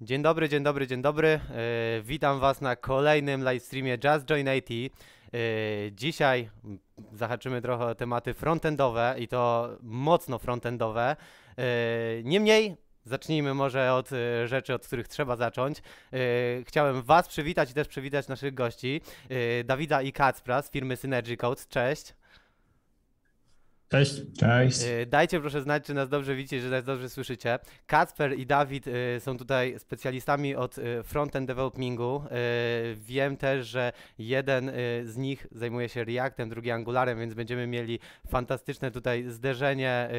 Dzień dobry, dzień dobry, dzień dobry. E, witam Was na kolejnym livestreamie Just Join IT. E, dzisiaj zahaczymy trochę o tematy frontendowe i to mocno frontendowe. E, niemniej zacznijmy może od e, rzeczy, od których trzeba zacząć. E, chciałem Was przywitać i też przywitać naszych gości. E, Dawida i Kacpra z firmy Synergy Codes. Cześć. Cześć. Cześć. Y, Dajcie proszę znać, czy nas dobrze widzicie, że nas dobrze słyszycie. Kacper i Dawid y, są tutaj specjalistami od y, front-end developingu. Wiem też, że jeden z nich zajmuje się Reactem, drugi Angularem, więc będziemy mieli fantastyczne tutaj zderzenie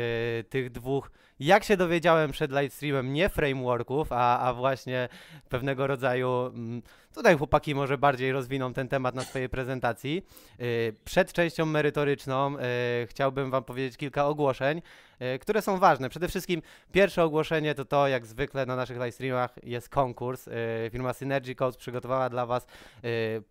tych dwóch. Jak się dowiedziałem przed livestreamem, nie frameworków, a, a właśnie pewnego rodzaju. mm, Tutaj chłopaki może bardziej rozwiną ten temat na swojej prezentacji. Y, Przed częścią merytoryczną y, chciałbym Wam powiedzieć kilka ogłoszeń, y, które są ważne. Przede wszystkim pierwsze ogłoszenie to to, jak zwykle na naszych livestreamach jest konkurs. Firma Synergy Codes przygotowała dla Was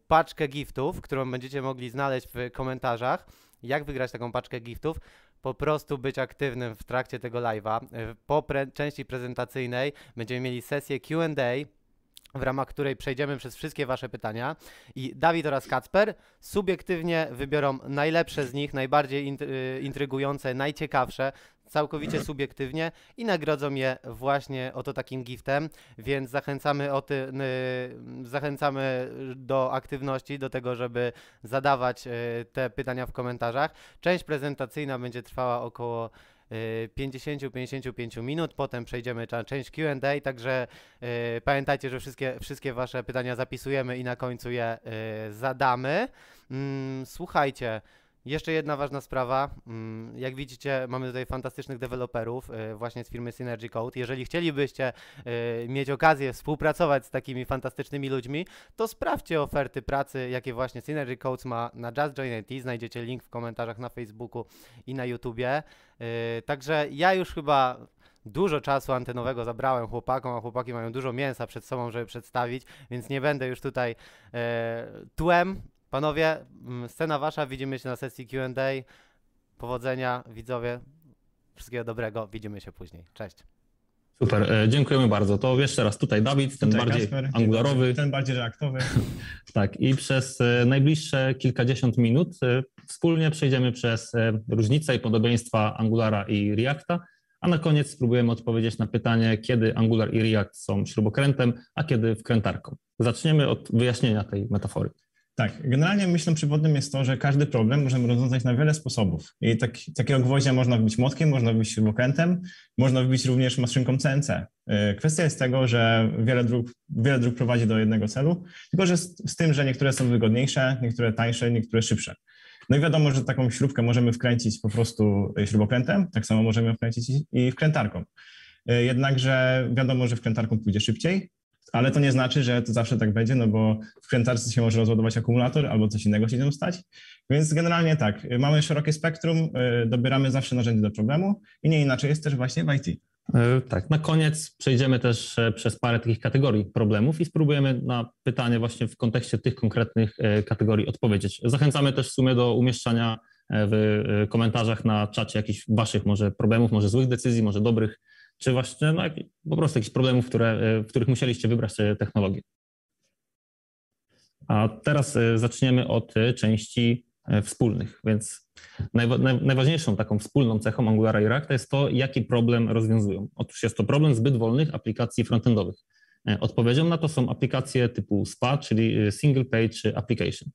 paczkę giftów, którą będziecie mogli znaleźć w komentarzach. Jak wygrać taką paczkę giftów? Po prostu być aktywnym w trakcie tego live'a. Y, Po pre- części prezentacyjnej będziemy mieli sesję Q&A, w ramach której przejdziemy przez wszystkie Wasze pytania i Dawid oraz Kacper subiektywnie wybiorą najlepsze z nich, najbardziej y, intrygujące, najciekawsze, całkowicie subiektywnie i nagrodzą je właśnie oto takim giftem, więc zachęcamy, o ty, y, zachęcamy do aktywności, do tego, żeby zadawać y, te pytania w komentarzach. Część prezentacyjna będzie trwała około 50-55 minut, potem przejdziemy na część Q&A, także y, pamiętajcie, że wszystkie, wszystkie wasze pytania zapisujemy i na końcu je y, zadamy. Mm, słuchajcie, jeszcze jedna ważna sprawa. Mm, Jak widzicie, mamy tutaj fantastycznych deweloperów y, właśnie z firmy Synergy Code. Jeżeli chcielibyście y, mieć okazję współpracować z takimi fantastycznymi ludźmi, to sprawdźcie oferty pracy, jakie właśnie Synergy Codes ma na Just Join IT. Znajdziecie link w komentarzach na Facebooku i na YouTubie. Y, Także ja już chyba dużo czasu antenowego zabrałem chłopakom, a chłopaki mają dużo mięsa przed sobą, żeby przedstawić, więc nie będę już tutaj e, tłem. Panowie, mm, scena wasza, widzimy się na sesji Q&A. Powodzenia, widzowie. Wszystkiego dobrego, widzimy się później. Cześć. Super, e, dziękujemy bardzo. To jeszcze raz tutaj Dawid, ten Tutaj bardziej Kacper, angularowy. Ten bardziej reaktowy. Tak, i przez e, najbliższe kilkadziesiąt minut e, wspólnie przejdziemy przez e, różnice i podobieństwa Angulara i Reacta, a na koniec spróbujemy odpowiedzieć na pytanie, kiedy Angular i React są śrubokrętem, a kiedy wkrętarką. Zaczniemy od wyjaśnienia tej metafory. Tak, generalnie myślą przewodnim jest to, że każdy problem możemy rozwiązać na wiele sposobów. I tak, takiego gwoździa można wbić młotkiem, można wbić śrubokrętem, można wbić również maszynką CNC. Yy, Kwestia jest tego, że wiele dróg, wiele dróg prowadzi do jednego celu, tylko że z, z tym, że niektóre są wygodniejsze, niektóre tańsze, niektóre szybsze. No i wiadomo, że taką śrubkę możemy wkręcić po prostu śrubokrętem, tak samo możemy wkręcić i- wkrętarką. Yy, Jednakże wiadomo, że wkrętarką pójdzie szybciej, ale to nie znaczy, że to zawsze tak będzie, no bo w krętarce się może rozładować akumulator albo coś innego się nią stać. Więc generalnie tak, mamy szerokie spektrum, y, dobieramy zawsze narzędzie do problemu i nie inaczej jest też właśnie w IT. E, Tak, na koniec przejdziemy też e, przez parę takich kategorii problemów i spróbujemy na pytanie właśnie w kontekście tych konkretnych e, kategorii odpowiedzieć. Zachęcamy też w sumie do umieszczania w komentarzach na czacie jakichś waszych może problemów, może złych decyzji, może dobrych, czy właśnie no, po prostu jakichś problemów, które, e, w których musieliście wybrać e, technologię. A teraz e, zaczniemy od części wspólnych, więc Najwa- naj- Najważniejszą taką wspólną cechą Angulara i Reacta jest to, jaki problem rozwiązują. Otóż jest to problem zbyt wolnych aplikacji frontendowych. Odpowiedzią na to są aplikacje typu SPA, czyli Single Page Application.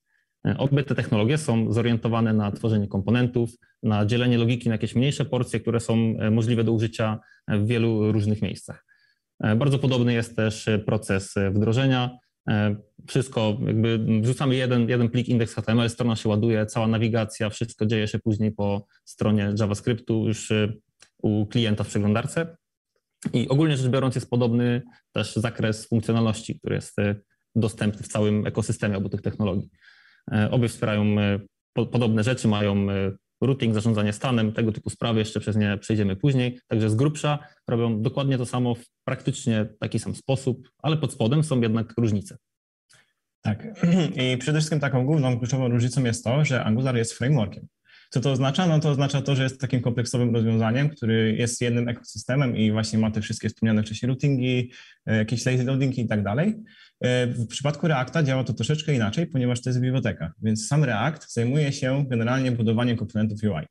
Obie te technologie są zorientowane na tworzenie komponentów, na dzielenie logiki na jakieś mniejsze porcje, które są e, możliwe do użycia e, w wielu różnych miejscach. E, Bardzo podobny jest też proces wdrożenia. Wszystko, jakby wrzucamy jeden, jeden plik indeks HTML, strona się ładuje, cała nawigacja, wszystko dzieje się później po stronie JavaScriptu już u klienta w przeglądarce. I ogólnie rzecz biorąc jest podobny też zakres funkcjonalności, który jest dostępny w całym ekosystemie obu tych technologii. E, Obie wspierają po- podobne rzeczy, mają y, routing, zarządzanie stanem, tego typu sprawy, jeszcze przez nie przejdziemy później. Także z grubsza robią dokładnie to samo w praktycznie taki sam sposób, ale pod spodem są jednak różnice. Tak. I przede wszystkim taką główną, kluczową różnicą jest to, że Angular jest frameworkiem. Co to oznacza? No to oznacza to, że jest takim kompleksowym rozwiązaniem, który jest jednym ekosystemem i właśnie ma te wszystkie wspomniane wcześniej routingi, e, jakieś lazy loadingi i tak dalej. E, w przypadku Reacta działa to troszeczkę inaczej, ponieważ to jest biblioteka, więc sam React zajmuje się generalnie budowaniem komponentów UI.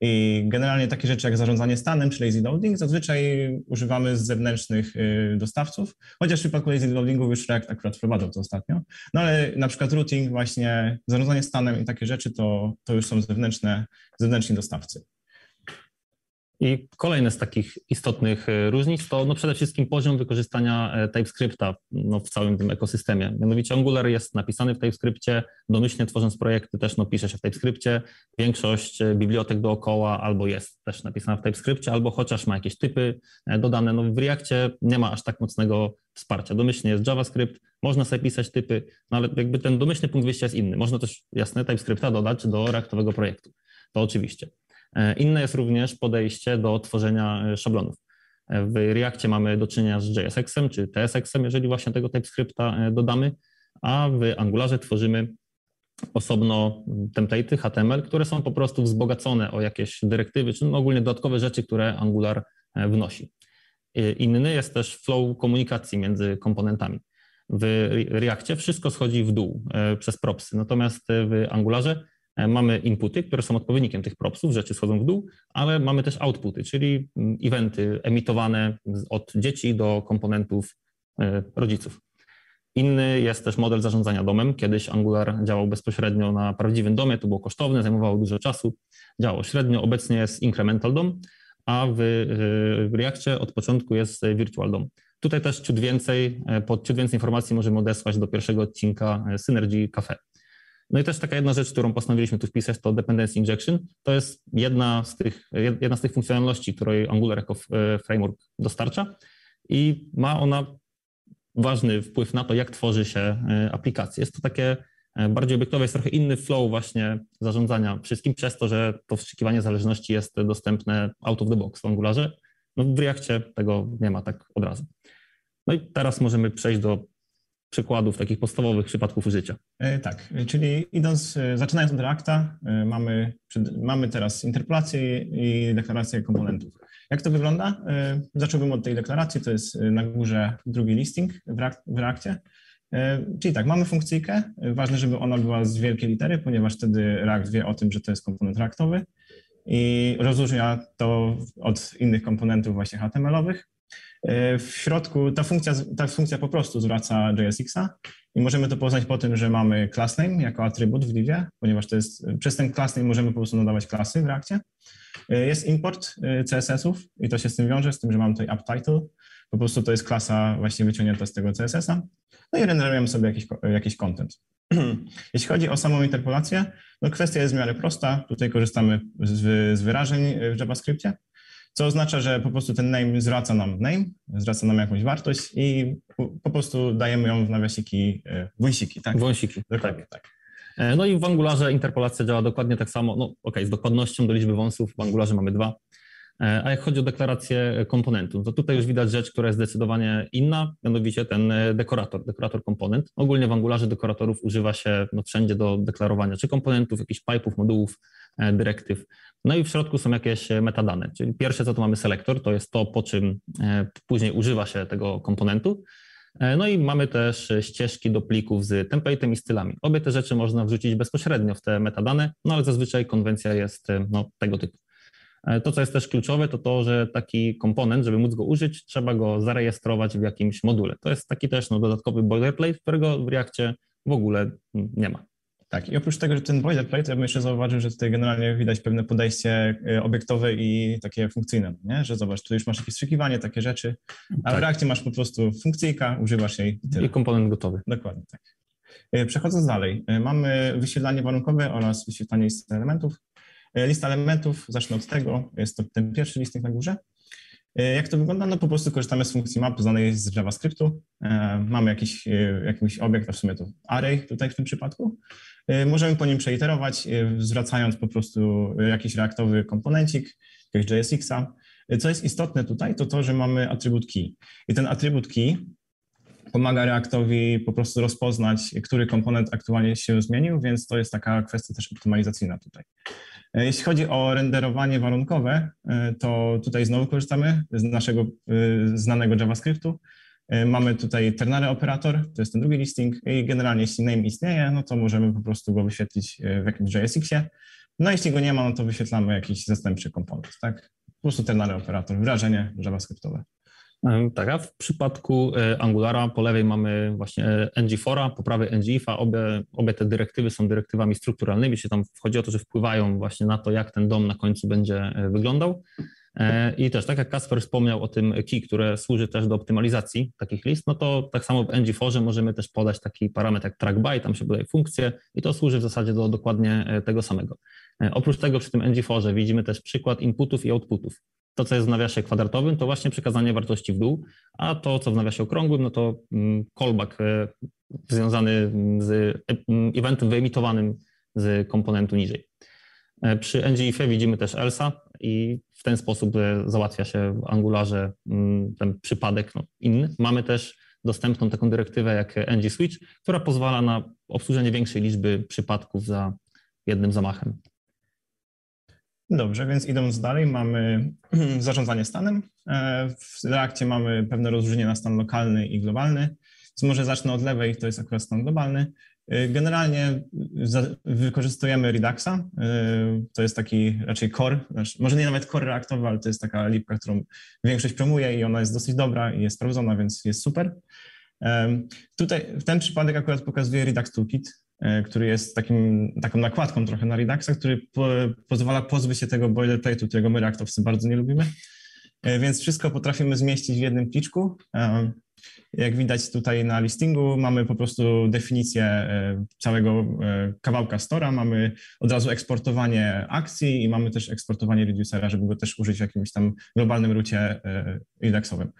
I generalnie takie rzeczy jak zarządzanie stanem czy lazy loading zazwyczaj używamy z zewnętrznych y, dostawców, chociaż w przypadku lazy loadingu już React akurat wprowadzał to ostatnio. No ale na przykład routing, właśnie zarządzanie stanem i takie rzeczy to, to już są zewnętrzne, zewnętrzni dostawcy. I kolejne z takich istotnych e, różnic to no przede wszystkim poziom wykorzystania e, TypeScripta no w całym tym ekosystemie. Mianowicie Angular jest napisany w TypeScriptie, domyślnie tworząc projekty też no, pisze się w TypeScriptie. Większość e, bibliotek dookoła albo jest też napisana w TypeScriptie, albo chociaż ma jakieś typy dodane. No w Reactie nie ma aż tak mocnego wsparcia. Domyślnie jest JavaScript, można sobie pisać typy, no ale jakby ten domyślny punkt wyjścia jest inny. Można też jasne TypeScripta dodać do reaktowego projektu. To oczywiście. E, inne jest również podejście do tworzenia e, szablonów. E, w Reactie mamy do czynienia z JSX-em czy TSX-em, jeżeli właśnie tego TypeScripta dodamy, a w Angularze tworzymy osobno template'y HTML, które są po prostu wzbogacone o jakieś dyrektywy, czy ogólnie dodatkowe rzeczy, które Angular wnosi. Inny jest też flow komunikacji między komponentami. W Reactie wszystko schodzi w dół przez propsy, natomiast w Angularze mamy inputy, które są odpowiednikiem tych propsów, rzeczy schodzą w dół, ale mamy też outputy, czyli mm, eventy emitowane od dzieci do komponentów e, rodziców. Inny jest też model zarządzania domem. Kiedyś Angular działał bezpośrednio na prawdziwym domie, to było kosztowne, zajmowało dużo czasu, działało średnio. Obecnie jest incremental dom, a w, w Reactie od początku jest virtual dom. Tutaj też ciut więcej, e, pod ciut więcej informacji możemy odesłać do pierwszego odcinka Synergy Cafe. No i też taka jedna rzecz, którą postanowiliśmy tu wpisać, to dependency injection. To jest jedna z tych, jedna z tych funkcjonalności, której Angular jako e, framework dostarcza i ma ona ważny wpływ na to, jak tworzy się e, aplikacje. Jest to takie e, bardziej obiektowe, jest trochę inny flow właśnie zarządzania wszystkim, przez to, że to wstrzykiwanie zależności jest dostępne out of the box w Angularze. No w Reactie tego nie ma tak od razu. No i teraz możemy przejść do przykładów takich podstawowych przypadków użycia. E, tak, czyli idąc, e, zaczynając od Reacta, e, mamy, mamy teraz interpolację i deklarację komponentów. Jak to wygląda? Zacząłbym od tej deklaracji, to jest na górze drugi listing w Reactie. Czyli tak, mamy funkcyjkę, ważne, żeby ona była z wielkiej litery, ponieważ wtedy React wie o tym, że to jest komponent reaktowy i rozróżnia to od innych komponentów właśnie HTML-owych. E, w środku ta funkcja, ta funkcja po prostu zwraca JSX-a i możemy to poznać po tym, że mamy class name jako atrybut w divie, ponieważ to jest, przez ten class name możemy po prostu nadawać klasy w Reakcie. E, jest import e, CSS-ów i to się z tym wiąże, z tym, że mamy tutaj app title. Po prostu to jest klasa właśnie wyciągnięta z tego CSS-a. No i renderujemy sobie jakiś, jakiś content. Jeśli chodzi o samą interpolację, no kwestia jest w miarę prosta. Tutaj korzystamy z, z wyrażeń w JavaScriptie co oznacza, że po prostu ten name zwraca nam name, zwraca nam jakąś wartość i po prostu dajemy ją w nawiasiki e, wąsiki, tak? Wąsiki, Dokładnie, tak. tak. No i w Angularze interpolacja działa dokładnie tak samo, no ok, z dokładnością do liczby wąsów, w Angularze mamy dwa, e, a jak chodzi o deklarację komponentu, to tutaj już widać rzecz, która jest zdecydowanie inna, mianowicie ten dekorator, dekorator komponent. Ogólnie w Angularze dekoratorów używa się no, wszędzie do deklarowania czy komponentów, jakichś pipe'ów, modułów, dyrektyw. No i w środku są jakieś e, metadane, czyli pierwsze co tu mamy selektor, to jest to, po czym e, później używa się tego komponentu. E, no i mamy też ścieżki do plików z template'em i stylami. Obie te rzeczy można wrzucić bezpośrednio w te metadane, no ale zazwyczaj konwencja jest no, tego typu. To, co jest też kluczowe, to to, że taki komponent, żeby móc go użyć, trzeba go zarejestrować w jakimś module. To jest taki też no, dodatkowy boilerplate, którego w Reakcie w ogóle nie ma. Tak, i oprócz tego, że ten boilerplate, ja bym jeszcze zauważył, że tutaj generalnie widać pewne podejście e, obiektowe i takie funkcyjne, nie? że zobacz, tu już masz jakieś strzykiwanie, takie rzeczy, a tak. w Reakcie masz po prostu funkcyjka, używasz jej i tyle. I komponent gotowy. Dokładnie, tak. E, przechodząc dalej, e, mamy wyświetlanie warunkowe oraz wyświetlanie listy elementów. Lista elementów, zacznę od tego, jest to ten pierwszy listek na górze. Jak to wygląda? No po prostu korzystamy z funkcji map znanej z JavaScriptu. Mamy jakiś, jakiś obiekt, a w sumie to array tutaj w tym przypadku. E, możemy po nim przeiterować, e, zwracając po prostu jakiś reaktowy komponencik, jakiegoś JSX-a. E, co jest istotne tutaj, to to, że mamy atrybut key. I ten atrybut key pomaga Reaktowi po prostu rozpoznać, który komponent aktualnie się zmienił, więc to jest taka kwestia też optymalizacyjna tutaj. Jeśli chodzi o renderowanie warunkowe, to tutaj znowu korzystamy z naszego znanego JavaScriptu. Mamy tutaj ternary operator, to jest ten drugi listing i generalnie jeśli name istnieje, no to możemy po prostu go wyświetlić w jakimś JSX-ie. No jeśli go nie ma, no to wyświetlamy jakiś zastępczy komponent, tak? Po prostu ternary operator, wrażenie JavaScriptowe. Tak, a w przypadku e, Angulara po lewej mamy właśnie e, ng4, po prawej ngIFa, obie, obie te dyrektywy są dyrektywami strukturalnymi, czyli tam chodzi o to, że wpływają właśnie na to, jak ten dom na końcu będzie e, wyglądał. I też, tak jak Kasper wspomniał o tym key, które służy też do optymalizacji takich list, no to tak samo w ng4 możemy też podać taki parametr jak trackby, tam się podaje funkcję i to służy w zasadzie do dokładnie tego samego. Oprócz tego przy tym ng4 widzimy też przykład inputów i outputów to, co jest w nawiasie kwadratowym, to właśnie przekazanie wartości w dół, a to, co w nawiasie okrągłym, no to mm, callback e, związany z e, mm, eventem wyemitowanym z komponentu niżej. E, przy ngIF widzimy też ELSA i w ten sposób załatwia się w Angularze mm, ten przypadek no, inny. Mamy też dostępną taką dyrektywę jak ng-switch, która pozwala na obsłużenie większej liczby przypadków za jednym zamachem. Dobrze, więc idąc dalej, mamy zarządzanie stanem. E, w Reakcie mamy pewne rozróżnienie na stan lokalny i globalny. Więc może zacznę od lewej, to jest akurat stan globalny. E, generalnie wykorzystujemy Reduxa. E, to jest taki raczej core, znaczy może nie nawet core reaktowy, ale to jest taka lipka, którą większość promuje i ona jest dosyć dobra i jest sprawdzona, więc jest super. Tutaj w ten przypadek akurat pokazuje Redux Toolkit. E, który jest takim, taką nakładką trochę na Reduxa, który po, pozwala pozbyć się tego boilerplate'u, którego my reaktowcy bardzo nie lubimy. E, więc wszystko potrafimy zmieścić w jednym pliczku. E, jak widać tutaj na listingu, mamy po prostu definicję całego kawałka stora, mamy od razu eksportowanie akcji i mamy też eksportowanie reducera, żeby go też użyć w jakimś tam globalnym rucie indexowym.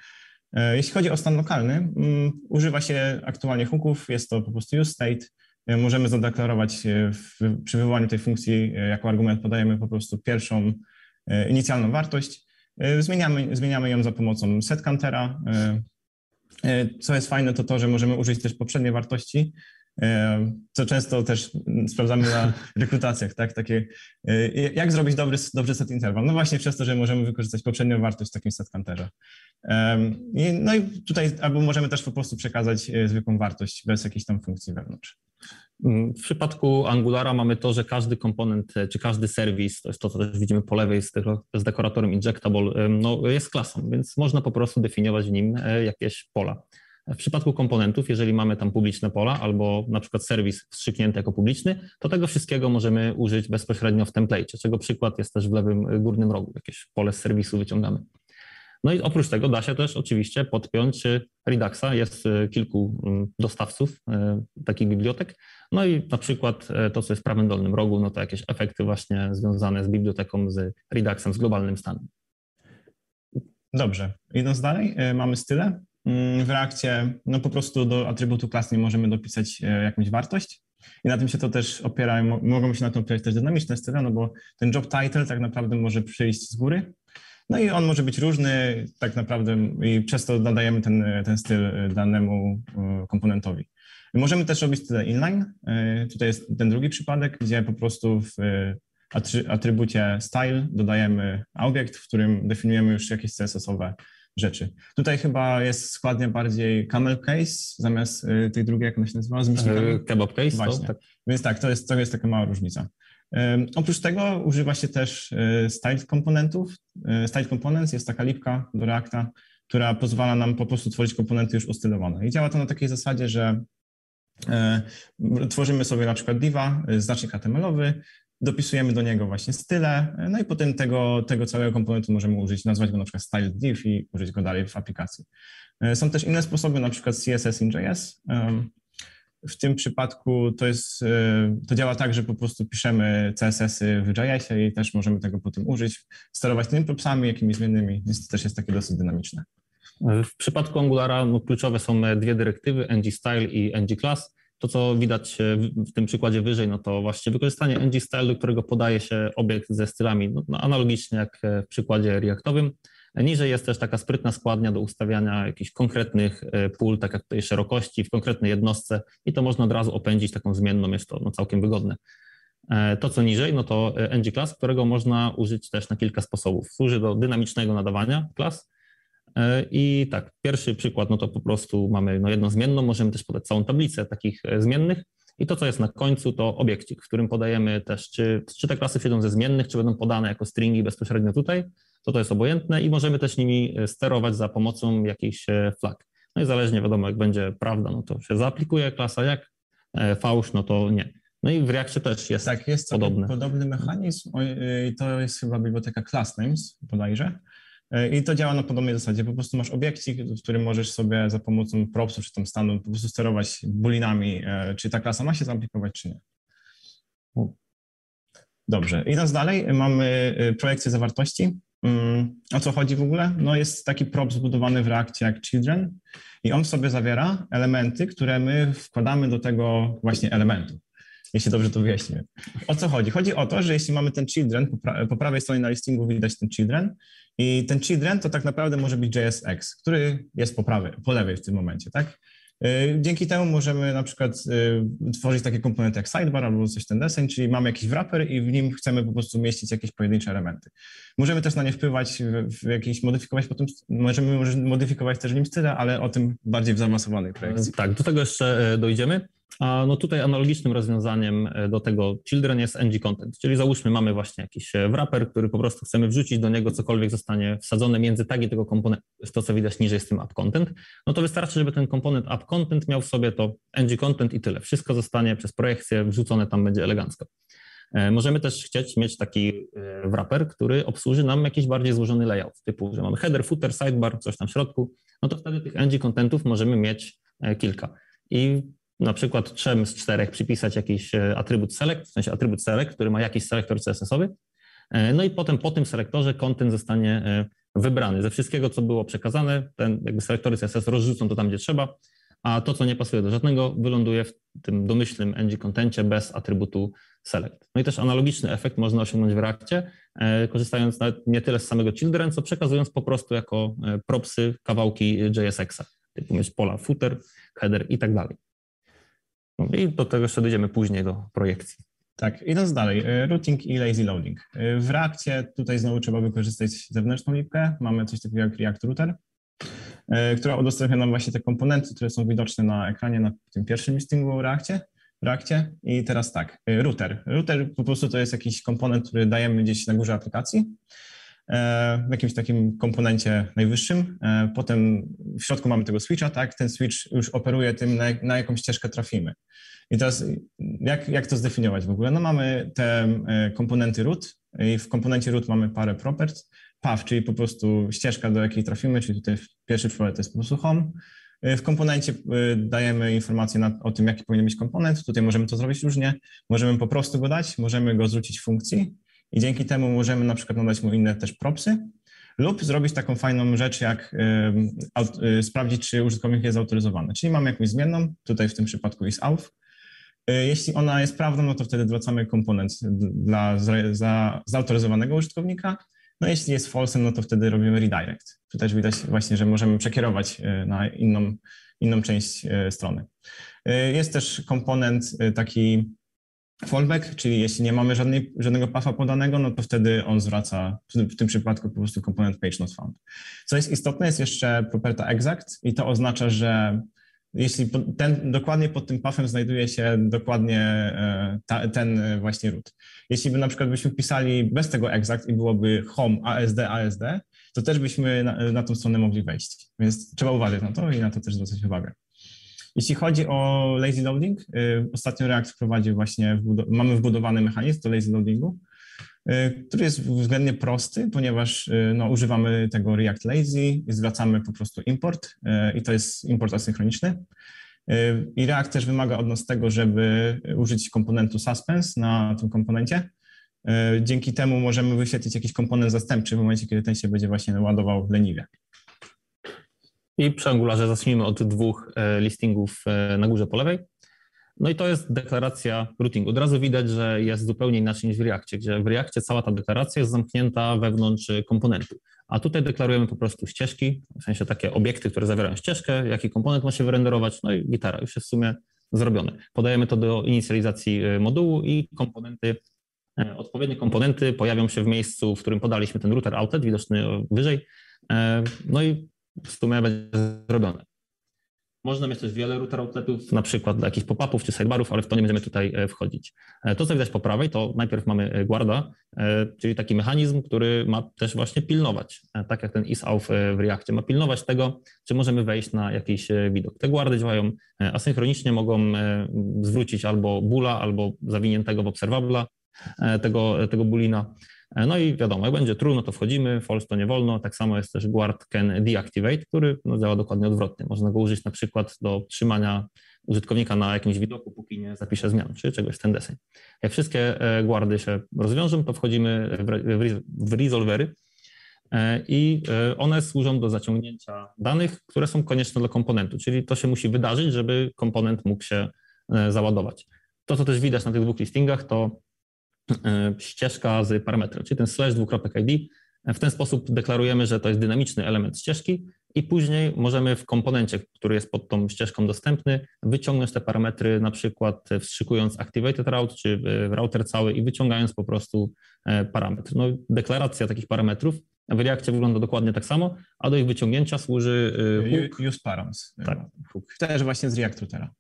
Jeśli chodzi o stan lokalny, mm, używa się aktualnie hooków, jest to po prostu use state, możemy zadeklarować e, w, przy wywołaniu tej funkcji e, jako argument podajemy po prostu pierwszą inicjalną wartość. Zmieniamy, zmieniamy ją za pomocą setcountera. Co jest fajne, to to, że możemy użyć też poprzedniej wartości, co często też sprawdzamy na rekrutacjach, tak? Takie, jak zrobić dobry, dobry set interval? No właśnie przez to, że możemy wykorzystać poprzednią wartość w takim set counterze. No i tutaj albo możemy też po prostu przekazać zwykłą wartość bez jakiejś tam funkcji wewnątrz. Mm, w przypadku Angulara mamy to, że każdy komponent, e, czy każdy serwis, to jest to, co też widzimy po lewej z, z dekoratorem injectable, no, jest klasą, więc można po prostu definiować w nim e, jakieś pola. W przypadku komponentów, jeżeli mamy tam publiczne pola albo na przykład serwis wstrzyknięty jako publiczny, to tego wszystkiego możemy użyć bezpośrednio w template, czego przykład jest też w lewym górnym rogu, jakieś pole z serwisu wyciągamy. No i oprócz tego da się też oczywiście podpiąć Reduxa. Jest kilku mm, dostawców takich bibliotek, no i na przykład e, to, co jest w prawym dolnym rogu, no to jakieś efekty właśnie związane z biblioteką, z Reduxem, z globalnym stanem. Dobrze. Idąc dalej, mamy style. Mm, w reakcie, no po prostu do atrybutu klas nie możemy dopisać e, jakąś wartość. I na tym się to też opiera, mogą się na tym opierać też dynamiczne style, no bo ten job title tak naprawdę może przyjść z góry. No i on może być różny tak naprawdę i przez to nadajemy ten, ten styl danemu komponentowi. Możemy też robić tyle inline. E, tutaj jest ten drugi przypadek, gdzie po prostu w e, atrybucie style dodajemy obiekt, w którym definiujemy już jakieś CSS-owe rzeczy. Tutaj chyba jest składnie bardziej camel case zamiast e, tej drugiej, jak ona się nazywa? Z Kebab case. Właśnie. To, tak. Więc tak, to jest, to jest taka mała różnica. Oprócz tego używa się też uh, styled komponentów. Uh, styled components jest taka lipka do Reacta, która pozwala nam po prostu tworzyć komponenty już ostylowane. I działa to na takiej zasadzie, że E, tworzymy sobie na przykład diva, e, znacznik HTML-owy, dopisujemy do niego właśnie style, e, no i potem tego, tego całego komponentu możemy użyć, nazwać go na przykład style div i użyć go dalej w aplikacji. Są też inne sposoby, na przykład CSS in JS. W tym przypadku to jest, to działa tak, że po prostu piszemy CSS-y w JS-ie i też możemy tego potem użyć, sterować tymi propsami, jakimiś zmiennymi, więc to też jest takie dosyć dynamiczne. W przypadku Angulara no, kluczowe są dwie dyrektywy, ng-style i ng-class. To, co widać w tym przykładzie wyżej, no to właściwie wykorzystanie ng-style, do którego podaje się obiekt ze stylami, no, no, analogicznie jak w przykładzie reaktowym. Niżej jest też taka sprytna składnia do ustawiania jakichś konkretnych e, pól, tak jak tutaj szerokości w konkretnej jednostce i to można od razu opędzić taką zmienną, jest to no, całkiem wygodne. To, co niżej, no to ng-class, którego można użyć też na kilka sposobów. Służy do dynamicznego nadawania klas. I tak, pierwszy przykład, no to po prostu mamy no jedną zmienną, możemy też podać całą tablicę takich zmiennych. I to, co jest na końcu, to obiekcik, w którym podajemy też, czy, czy te klasy przyjdą ze zmiennych, czy będą podane jako stringi bezpośrednio tutaj, to to jest obojętne i możemy też nimi sterować za pomocą jakichś flag. No i zależnie wiadomo, jak będzie prawda, no to się zaaplikuje klasa, jak e, fałsz, no to nie. No i w Reakcie też jest Tak, jest podobny. podobny mechanizm i to jest chyba biblioteka class names bodajże. E, I to działa na podobnej zasadzie. Po prostu masz obiekcik, w którym możesz sobie za pomocą propsów czy tam stanu po prostu sterować bulinami, e, czy ta klasa ma się zaaplikować, czy nie. Dobrze. Idąc dalej, mamy projekcję zawartości. Mm, o co chodzi w ogóle? No jest taki prop zbudowany w Reakcie jak Children i on sobie zawiera elementy, które my wkładamy do tego właśnie elementu, jeśli dobrze to wyjaśnimy. O co chodzi? Chodzi o to, że jeśli mamy ten Children, po prawej stronie na listingu widać ten Children i ten Children to tak naprawdę może być JSX, który jest po prawej, po lewej w tym momencie, tak? Y, dzięki temu możemy na przykład y, tworzyć takie komponenty jak sidebar albo coś ten deseń, czyli mamy jakiś wrapper i w nim chcemy po prostu mieścić jakieś pojedyncze elementy. Możemy też na nie wpływać, w, w jakieś modyfikować potem, możemy modyfikować też nim style, ale o tym bardziej w zaawansowanej projekcji. Tak, do tego jeszcze e, dojdziemy. A no tutaj analogicznym rozwiązaniem e, do tego children jest ng content, czyli załóżmy mamy właśnie jakiś e, wrapper, który po prostu chcemy wrzucić do niego cokolwiek zostanie wsadzone między tagi tego komponentu, to co widać niżej z tym app content, no to wystarczy, żeby ten komponent app content miał w sobie to ng content i tyle. Wszystko zostanie przez projekcję wrzucone tam będzie elegancko. E, możemy też chcieć mieć taki wrapper, który obsłuży nam jakiś bardziej złożony layout, typu, że mamy header, footer, sidebar, coś tam w środku, no to wtedy tych ng contentów możemy mieć kilka. I na przykład trzem z czterech przypisać jakiś e, atrybut select, w sensie atrybut select, który ma jakiś selektor CSS-owy. E, no i potem po tym selektorze content zostanie e, wybrany. Ze wszystkiego, co było przekazane, ten jakby selektory CSS rozrzucą to tam, gdzie trzeba, a to, co nie pasuje do żadnego, wyląduje w tym domyślnym ng-contencie bez atrybutu select. No i też analogiczny efekt można osiągnąć w Reakcie, korzystając nie tyle z samego children, co przekazując po prostu jako propsy kawałki JSX-a, typu mieć pola footer, header i tak dalej. No I do tego jeszcze dojdziemy później do projekcji. Tak, idąc dalej, y, routing i lazy loading. Y, w Reakcie tutaj znowu trzeba wykorzystać zewnętrzną lipkę. Mamy coś takiego jak React Router, y, która udostępnia nam właśnie te komponenty, które są widoczne na ekranie na tym pierwszym listingu w Reakcie. W Reakcie. I teraz tak, router. Router po prostu to jest jakiś komponent, który dajemy gdzieś na górze aplikacji E, w jakimś takim komponencie najwyższym. E, potem w środku mamy tego switcha, tak? Ten switch już operuje tym, na, na jaką ścieżkę trafimy. I teraz jak, jak to zdefiniować w ogóle? No mamy te e, komponenty root i w komponencie root mamy parę properties, path, czyli po prostu ścieżka, do jakiej trafimy, czyli tutaj pierwszy człowiek to jest po prostu home. W komponencie dajemy informację na, o tym, jaki powinien być komponent. Tutaj możemy to zrobić różnie. Możemy po prostu go dać, możemy go zrzucić funkcji i dzięki temu możemy na przykład nadać mu inne też propsy lub zrobić taką fajną rzecz, jak y, sprawdzić, czy użytkownik jest autoryzowany. Czyli mamy jakąś zmienną, tutaj w tym przypadku jest auth. Y, jeśli ona jest prawdą, no to wtedy zwracamy komponent dla za, zautoryzowanego użytkownika. No jeśli jest false, no to wtedy robimy redirect. Tu też widać właśnie, że możemy przekierować y, na inną, inną część strony. Jest też komponent taki fallback, czyli jeśli nie mamy żadnej, żadnego pafa podanego, no to wtedy on zwraca w tym przypadku po prostu komponent page not found. Co jest istotne, jest jeszcze properta exact i to oznacza, że jeśli ten, dokładnie pod tym pafem znajduje się dokładnie e, ta, ten właśnie root. Jeśli by na przykład byśmy pisali bez tego exact i byłoby home ASD ASD, to też byśmy na, na tą stronę mogli wejść. Więc trzeba uważać na to i na to też zwracać uwagę. Jeśli chodzi o lazy loading, y, ostatnio React wprowadził właśnie, mamy wbudowany mechanizm do lazy loadingu, y, który jest względnie prosty, ponieważ y, no, używamy tego React Lazy zwracamy po prostu import i to jest import asynchroniczny. I React też wymaga od nas tego, żeby użyć komponentu suspense na tym komponencie. Dzięki temu możemy wyświetlić jakiś komponent zastępczy w momencie, kiedy ten się będzie właśnie ładował leniwie. I przy Angularze zacznijmy od dwóch e, listingów e, na górze po lewej. No i to jest deklaracja routing. Od razu widać, że jest zupełnie inaczej niż w Reakcie, gdzie w Reakcie cała ta deklaracja jest zamknięta wewnątrz komponentu. A tutaj deklarujemy po prostu ścieżki, w sensie takie obiekty, które zawierają ścieżkę, jaki komponent ma się wyrenderować, no i gitara. Już jest w sumie zrobione. Podajemy to do inicjalizacji modułu i komponenty, odpowiednie komponenty pojawią się w miejscu, w którym podaliśmy ten router outlet, widoczny wyżej, no i w sumie będzie zrobione. Można mieć też wiele router outletów, na przykład dla jakichś pop-upów czy sidebarów, ale w to nie będziemy tutaj e, wchodzić. E, to, co widać po prawej, to najpierw mamy e, guarda, czyli taki mechanizm, który ma też właśnie pilnować, tak jak ten is-off w Reactie, ma pilnować tego, czy możemy wejść na jakiś widok. Te guardy działają asynchronicznie, mogą zwrócić albo bula, albo zawiniętego w obserwabla tego, tego bulina. E, no i wiadomo, jak będzie true, no to wchodzimy, false to nie wolno. Tak samo jest też guard can deactivate, który no, działa dokładnie odwrotnie. Można go użyć na przykład do trzymania użytkownika na jakimś widoku, póki nie zapisze zmian, czy czegoś w ten deseń. Jak wszystkie e, guardy się rozwiążą, to wchodzimy w resolvery e, i one służą do zaciągnięcia danych, które są konieczne dla komponentu, czyli to się musi wydarzyć, żeby komponent mógł się załadować. To, co też widać na tych dwóch listingach, to ścieżka z parametrem, czyli ten slash dwukropek ID. W ten sposób deklarujemy, że to jest dynamiczny element ścieżki i później możemy w komponencie, który jest pod tą ścieżką dostępny, wyciągnąć te parametry, na przykład wstrzykując activated route czy router cały i wyciągając po prostu e, parametr. No, deklaracja takich parametrów w Reakcie wygląda dokładnie tak samo, a do ich wyciągnięcia służy e, hook. Use params. Tak. Hook. Też właśnie z React Routera.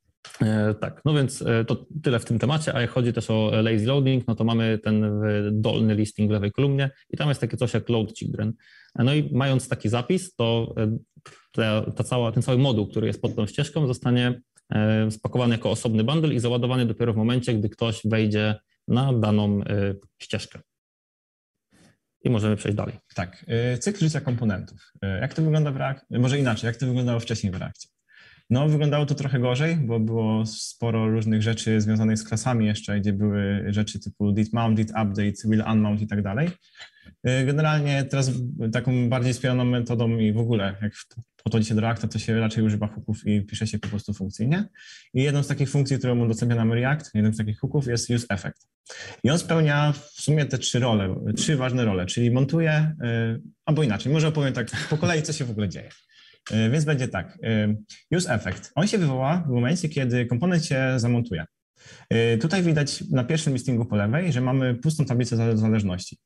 E, tak, no więc e, to tyle w tym temacie, a jak chodzi też o lazy loading, no to mamy ten dolny listing w lewej kolumnie i tam jest takie coś jak load children. E, no i mając taki zapis, to ta, ta cała, ten cały moduł, który jest pod tą ścieżką, zostanie spakowany jako osobny bundle i załadowany dopiero w momencie, gdy ktoś wejdzie na daną ścieżkę. I możemy przejść dalej. Tak, cykl życia komponentów. Jak to wygląda w Reakcie? Może inaczej, jak to wyglądało wcześniej w Reakcie? No, wyglądało to trochę gorzej, bo było sporo różnych rzeczy związanych z klasami jeszcze, gdzie były rzeczy typu did mount, did update, will unmount i tak dalej. Y, generalnie teraz taką bardziej wspieraną metodą i w ogóle, jak podchodzi się do Reacta, to się raczej używa hooków i pisze się po prostu funkcyjnie. I jedną z takich funkcji, którą udostępnia nam React, jeden z takich hooków jest use effect. I on spełnia w sumie te trzy role, trzy ważne role, czyli montuje, y, albo inaczej, może opowiem tak po kolei, co się w ogóle dzieje. E, więc będzie tak. E, use effect. On się wywoła w momencie, kiedy komponent się zamontuje. E, tutaj widać na pierwszym listingu po lewej, że mamy pustą tablicę zależności.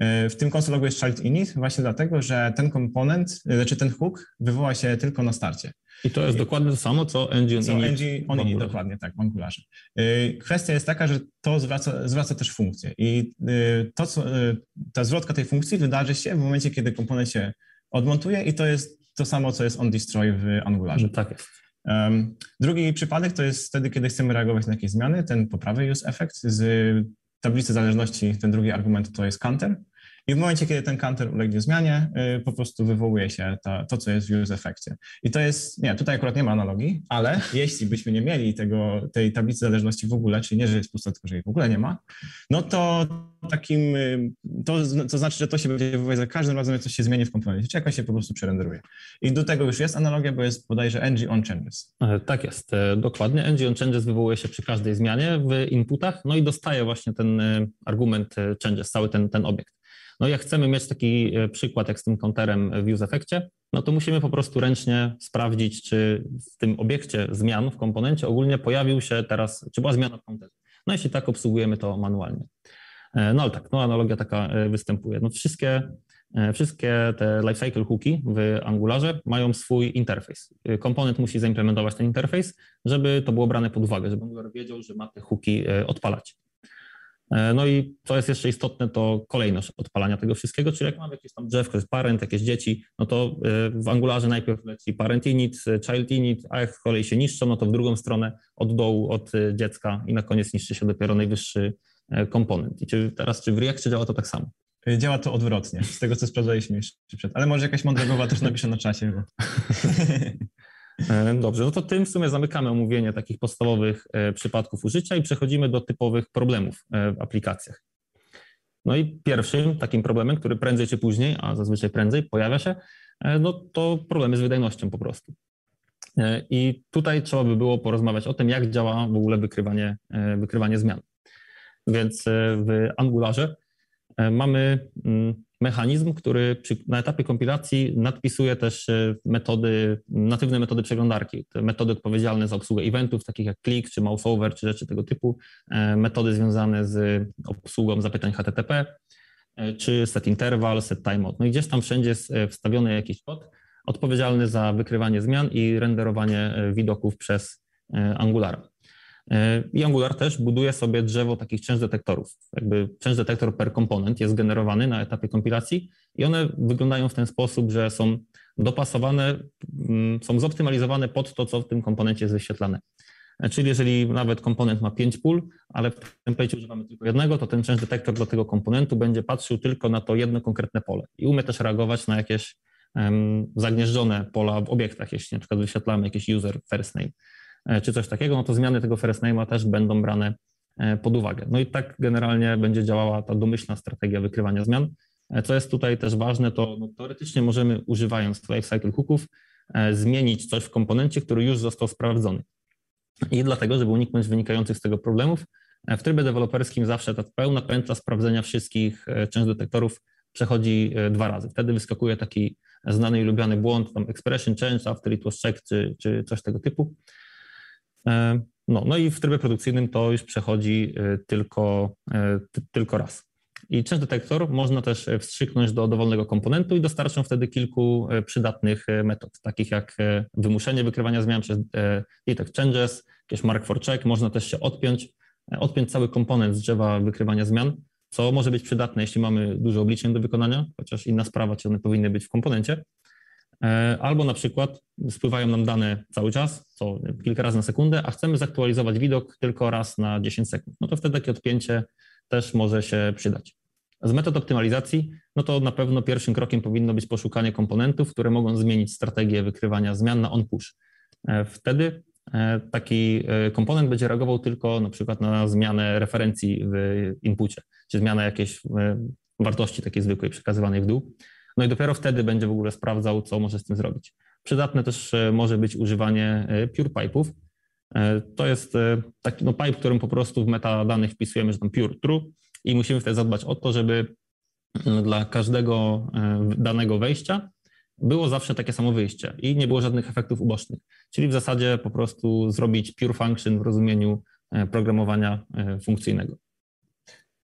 W tym konsologu jest child init właśnie dlatego, że ten komponent, znaczy ten hook wywoła się tylko na starcie. I to jest dokładnie to samo, co engine co init. Engine on init, dokładnie, tak, w Angularze. Kwestia jest taka, że to zwraca, zwraca też funkcję i to, co, ta zwrotka tej funkcji wydarzy się w momencie, kiedy komponent się odmontuje i to jest to samo, co jest on destroy w Angularze. Tak jest. Drugi przypadek to jest wtedy, kiedy chcemy reagować na jakieś zmiany, ten po prawej use effect z tablicy zależności, ten drugi argument to jest counter. I w momencie, kiedy ten counter ulegnie zmianie, y, po prostu wywołuje się to, to, co jest w use efekcie. I to jest, nie, tutaj akurat nie ma analogii, ale jeśli byśmy nie mieli tego, tej tablicy zależności w ogóle, czyli nie, że jest pusta, tylko że jej w ogóle nie ma, no to takim, y, to, to znaczy, że to się będzie wywoływać za każdym razem, jak coś się zmieni w komponencie, czy jakoś się po prostu przerenderuje. I do tego już jest analogia, bo jest bodajże ng on changes. E, tak jest, e, dokładnie. ng on changes wywołuje się przy każdej zmianie w inputach, no i dostaje właśnie ten e, argument changes, cały ten, ten obiekt. No jak chcemy mieć taki e, przykład jak z tym counterem w useEffectie, no to musimy po prostu ręcznie sprawdzić, czy w tym obiekcie zmian w komponencie ogólnie pojawił się teraz, czy była zmiana w counterze. No jeśli tak, obsługujemy to manualnie. E, no ale tak, no analogia taka e, występuje. No wszystkie, wszystkie te lifecycle hooki w Angularze mają swój interfejs. Komponent musi zaimplementować ten interfejs, żeby to było brane pod uwagę, żeby Angular wiedział, że ma te hooki odpalać. E, no i co jest jeszcze istotne, to kolejność odpalania tego wszystkiego, czyli jak mamy jakieś tam drzewko, jest parent, jakieś dzieci, no to e, w Angularze najpierw leci parent init, e, child init, a jak z kolei się niszczą, no to w drugą stronę od dołu, od dziecka i na koniec niszczy się dopiero najwyższy komponent. I czy teraz, czy w Reactie działa to tak samo? Działa to odwrotnie, z tego co sprawdzaliśmy jeszcze przed, ale może jakaś mądra głowa też napisze na czasie. Bo... E, dobrze, no to tym w sumie zamykamy omówienie takich podstawowych e, przypadków użycia i przechodzimy do typowych problemów e, w aplikacjach. No i pierwszym takim problemem, który prędzej czy później, a zazwyczaj prędzej pojawia się, no to problemy z wydajnością po prostu. I tutaj trzeba by było porozmawiać o tym, jak działa w ogóle wykrywanie, wykrywanie zmian. Więc w Angularze mamy mm, mechanizm, który przy, na etapie kompilacji nadpisuje też metody, natywne metody przeglądarki, te metody odpowiedzialne za obsługę eventów, takich jak click czy mouseover, czy rzeczy tego typu, metody związane z obsługą zapytań HTTP, czy set interval, set timeout. No i gdzieś tam wszędzie jest wstawiony jakiś kod odpowiedzialny za wykrywanie zmian i renderowanie widoków przez Angulara. I Angular też buduje sobie drzewo takich część detektorów. Jakby część detektor per komponent jest generowany na etapie kompilacji i one wyglądają w ten sposób, że są dopasowane, mm, są zoptymalizowane pod to, co w tym komponencie jest wyświetlane. Czyli jeżeli nawet komponent ma 5 pól, ale w template używamy tylko jednego, to ten część detektor do tego komponentu będzie patrzył tylko na to jedno konkretne pole i umie też reagować na jakieś um, zagnieżdżone pola w obiektach, jeśli na przykład wyświetlamy jakiś user first name. E, czy coś takiego, no to zmiany tego first name'a też będą brane e, pod uwagę. No i tak generalnie będzie działała ta domyślna strategia wykrywania zmian. E, co jest tutaj też ważne, to no, teoretycznie możemy używając lifecycle hooków zmienić coś w komponencie, który już został sprawdzony. I dlatego, żeby uniknąć wynikających z tego problemów, w trybie deweloperskim zawsze ta pełna pętla sprawdzenia wszystkich część detektorów przechodzi dwa razy. Wtedy wyskakuje taki znany i lubiany błąd, tam expression change after it was checked, czy, czy coś tego typu. E, no, no i w trybie produkcyjnym to już przechodzi e, tylko, e, tylko raz. I część detektor można też wstrzyknąć do dowolnego komponentu i dostarczą wtedy kilku przydatnych metod, takich jak wymuszenie wykrywania zmian przez detect changes, jakieś mark for check, można też się odpiąć, odpiąć cały komponent z drzewa wykrywania zmian, co może być przydatne, jeśli mamy dużo obliczeń do wykonania, chociaż inna sprawa, czy one powinny być w komponencie. E, albo na przykład spływają nam dane cały czas, co kilka razy na sekundę, a chcemy zaktualizować widok tylko raz na 10 sekund. No to wtedy takie odpięcie też może się przydać. Z metod optymalizacji, no to na pewno pierwszym krokiem powinno być poszukanie komponentów, które mogą zmienić strategię wykrywania zmian na on-push. E, wtedy e, taki komponent będzie reagował tylko na przykład na zmianę referencji w inpucie, czy zmianę jakiejś wartości takiej zwykłej przekazywanej w dół. No i dopiero wtedy będzie w ogóle sprawdzał, co może z tym zrobić. Przydatne też e, może być używanie e, pure pipe'ów. E, to jest taki no, pipe, którym po prostu w metadanych wpisujemy, że tam pure true i musimy wtedy zadbać o to, żeby dla każdego danego wejścia było zawsze takie samo wyjście i nie było żadnych efektów ubocznych. Czyli w zasadzie po prostu zrobić pure function w rozumieniu programowania funkcyjnego.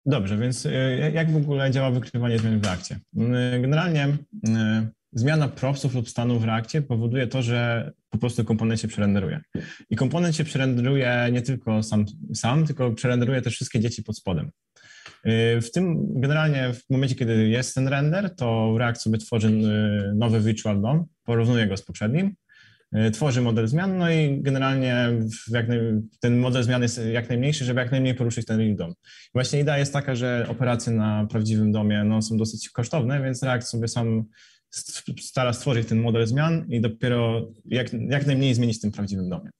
Dobrze, więc e, jak w ogóle działa wykrywanie zmian w reakcie? Mm, generalnie e, zmiana propsów lub stanów w reakcie powoduje to, że po prostu komponent się przerenderuje. I komponent się przerenderuje nie tylko sam, sam tylko przerenderuje też wszystkie dzieci pod spodem. E, w tym generalnie w momencie, kiedy jest ten render, to React sobie tworzy nowy virtual DOM, porównuje go z poprzednim E, tworzy model zmian, no i generalnie naj, ten model zmian jest jak najmniejszy, żeby jak najmniej poruszyć ten real DOM. Właśnie idea jest taka, że operacje na prawdziwym domie no, są dosyć kosztowne, więc React sobie sam stara stworzyć ten model zmian i dopiero jak, jak najmniej zmienić w tym prawdziwym domie.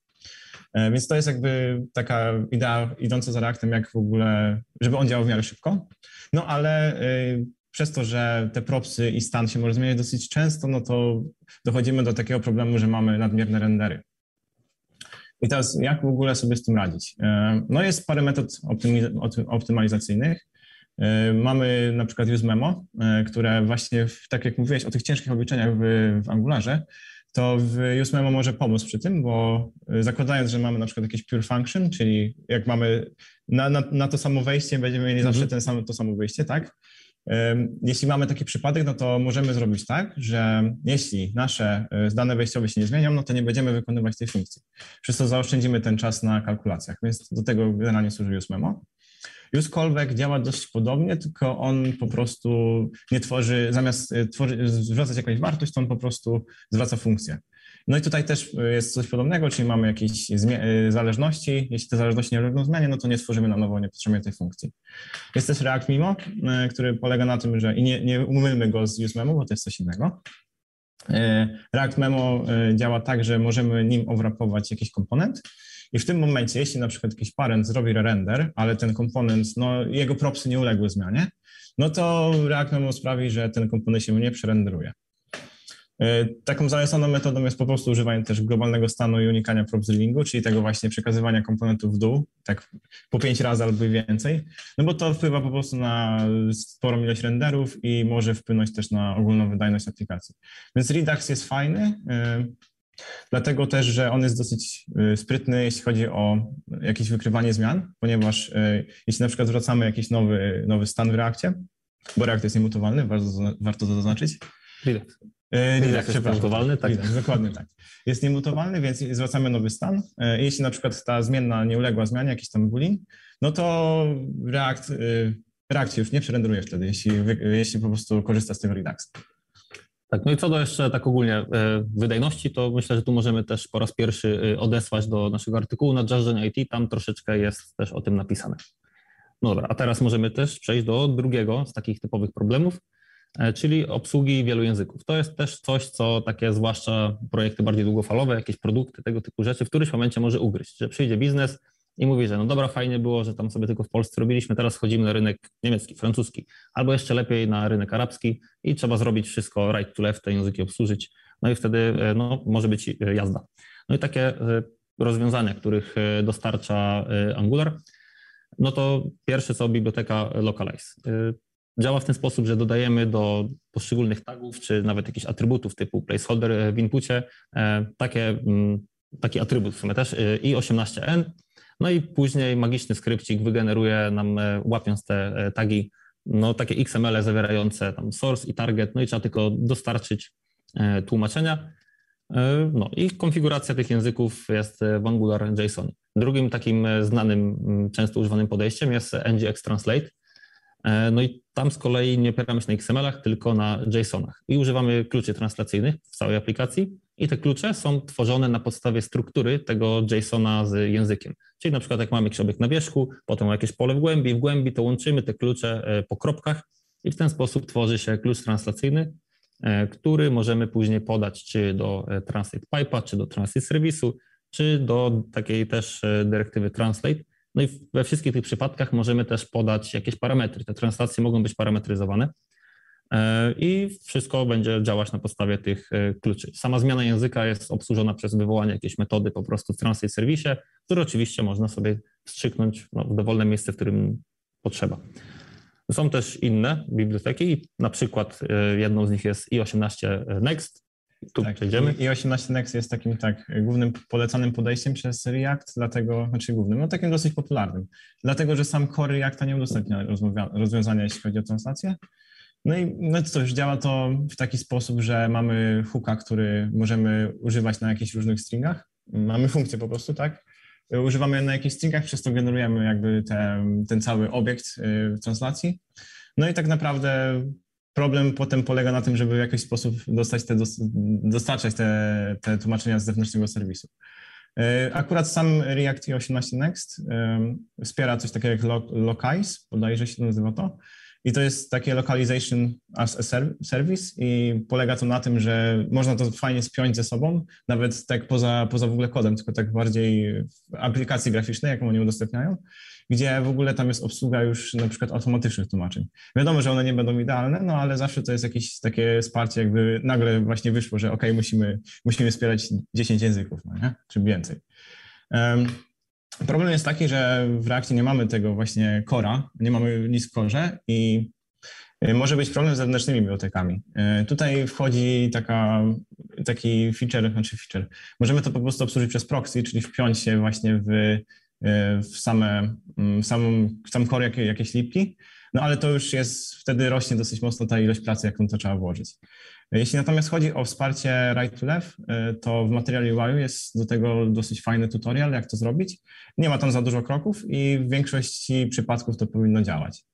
E, więc to jest jakby taka idea idąca za Reactem, jak w ogóle, żeby on działał w miarę szybko. No ale e, przez to, że te propsy i stan się może zmieniać dosyć często, no to dochodzimy do takiego problemu, że mamy nadmierne rendery. I teraz jak w ogóle sobie z tym radzić? E, no jest parę metod optymalizacyjnych. E, mamy na przykład useMemo, e, które właśnie, tak jak mówiłeś o tych ciężkich obliczeniach w, w Angularze, to useMemo może pomóc przy tym, bo zakładając, że mamy na przykład jakieś pure function, czyli jak mamy na, na, na to samo wejście, będziemy mieli zawsze mhm. ten sam, to samo wyjście, tak? Jeśli mamy taki przypadek, no to możemy zrobić tak, że jeśli nasze e, dane wejściowe się nie zmienią, no to nie będziemy wykonywać tej funkcji. Przez to zaoszczędzimy ten czas na kalkulacjach, więc do tego generalnie służy useMemo. UseCallback działa dość podobnie, tylko on po prostu nie tworzy, zamiast e, tworzy, zwracać jakąś wartość, to on po prostu zwraca funkcję. No i tutaj też e, jest coś podobnego, czyli mamy jakieś e, zależności. Jeśli te zależności nie ulegną zmianie, no to nie stworzymy na nowo, nie potrzebujemy tej funkcji. Jest też React Mimo, e, który polega na tym, że i nie, nie umylmy go z UseMemo, bo to jest coś innego. React Memo działa tak, że możemy nim owrapować jakiś komponent i w tym momencie, jeśli na przykład jakiś parent zrobi render, ale ten komponent, no jego propsy nie uległy zmianie, no to React Memo sprawi, że ten komponent się nie przerenderuje. E, taką zaleconą metodą jest po prostu używanie też globalnego stanu i unikania prop drillingu, czyli tego właśnie przekazywania komponentów w dół, tak po pięć razy albo więcej, no bo to wpływa po prostu na sporą ilość renderów i może wpłynąć też na ogólną wydajność aplikacji. Więc Redux jest fajny, e, dlatego też, że on jest dosyć e, sprytny, jeśli chodzi o jakieś wykrywanie zmian, ponieważ jeśli na przykład zwracamy jakiś nowy, nowy stan w reakcie, bo reakt jest niemutowalny, warto, warto to zaznaczyć. Redux. Redux jest niemutowalny, tak. Dokładnie tak. Jest niemutowalny, więc zwracamy nowy stan. E, jeśli na przykład ta zmienna nie uległa zmianie, jakiś tam boolean, no to React, y, React już nie przerenderuje wtedy, jeśli, jeśli po prostu korzysta z tego Redux. Tak, no i co do jeszcze tak ogólnie e, wydajności, to myślę, że tu możemy też po raz pierwszy odesłać do naszego artykułu na Jarzen IT, tam troszeczkę jest też o tym napisane. No dobra, a teraz możemy też przejść do drugiego z takich typowych problemów, E, czyli obsługi wielu języków. To jest też coś, co takie zwłaszcza projekty bardziej długofalowe, jakieś produkty, tego typu rzeczy, w którymś momencie może ugryźć, że przyjdzie biznes i mówi, że no dobra, fajnie było, że tam sobie tylko w Polsce robiliśmy, teraz wchodzimy na rynek niemiecki, francuski, albo jeszcze lepiej na rynek arabski i trzeba zrobić wszystko right to left, te języki obsłużyć, no i wtedy e, no, może być e, jazda. No i takie rozwiązania, których dostarcza Angular, no to pierwsze co biblioteka Localize. Działa w ten sposób, że dodajemy do poszczególnych tagów, czy nawet jakichś atrybutów typu placeholder w inpucie, e, takie, mm, taki atrybut w sumie też e, i 18n, no i później magiczny skrypcik wygeneruje nam, e, łapiąc te tagi, no takie XML zawierające tam source i target, no i trzeba tylko dostarczyć tłumaczenia. No i konfiguracja tych języków jest w Angular JSON. Drugim takim znanym, często używanym podejściem jest ngx translate, no i tam z kolei nie opieramy się na XML-ach, tylko na JSON-ach. I używamy kluczy translacyjnych w całej aplikacji i te klucze są tworzone na podstawie struktury tego JSON-a z językiem. Czyli na przykład jak mamy jakiś obiekt na wierzchu, potem jakieś pole w głębi, w głębi to łączymy te klucze e, po kropkach i w ten sposób tworzy się klucz translacyjny, e, który możemy później podać czy do Translate Pipe'a, czy do Translate Serwisu, czy do takiej też dyrektywy Translate, no i we wszystkich tych przypadkach możemy też podać jakieś parametry. Te translacje mogą być parametryzowane e, i wszystko będzie działać na podstawie tych e, kluczy. Sama zmiana języka jest obsłużona przez wywołanie jakiejś metody po prostu w Translate Service, który oczywiście można sobie wstrzyknąć no, w dowolne miejsce, w którym potrzeba. Są też inne biblioteki, na przykład e, jedną z nich jest i18 Next, tu tak, przejdziemy. I 18 Next jest takim tak głównym polecanym podejściem przez React, dlatego, znaczy głównym, no takim dosyć popularnym, dlatego, że sam core Reacta nie udostępnia rozwiązania, jeśli chodzi o translację. No i no już działa to w taki sposób, że mamy hooka, który możemy używać na jakichś różnych stringach. Mamy funkcję po prostu, tak? Używamy na jakichś stringach, przez to generujemy jakby te, ten cały obiekt y, w translacji. No i tak naprawdę problem potem polega na tym, żeby w jakiś sposób dostać te, dostarczać te, te tłumaczenia z zewnętrznego serwisu. E, akurat sam React 18 Next wspiera coś takiego jak Localize, bodajże się nazywa to. I to jest takie localization as a service i polega to na tym, że można to fajnie spiąć ze sobą, nawet tak poza, poza w ogóle kodem, tylko tak bardziej w aplikacji graficznej, jaką oni udostępniają gdzie w ogóle tam jest obsługa już na przykład automatycznych tłumaczeń. Wiadomo, że one nie będą idealne, no ale zawsze to jest jakieś takie wsparcie, jakby nagle właśnie wyszło, że ok, musimy, musimy wspierać 10 języków, no nie? czy więcej. Um, problem jest taki, że w Reakcie nie mamy tego właśnie kora, nie mamy nic w korze i e, może być problem z zewnętrznymi bibliotekami. E, tutaj wchodzi taka, taki feature, znaczy feature. Możemy to po prostu obsłużyć przez proxy, czyli wpiąć się właśnie w w same, mm, w samą, w sam core jak, jakieś lipki, no ale to już jest, wtedy rośnie dosyć mocno ta ilość pracy, jaką to trzeba włożyć. Jeśli natomiast chodzi o wsparcie right to left, y, to w Material UI jest do tego dosyć fajny tutorial, jak to zrobić. Nie ma tam za dużo kroków i w większości przypadków to powinno działać.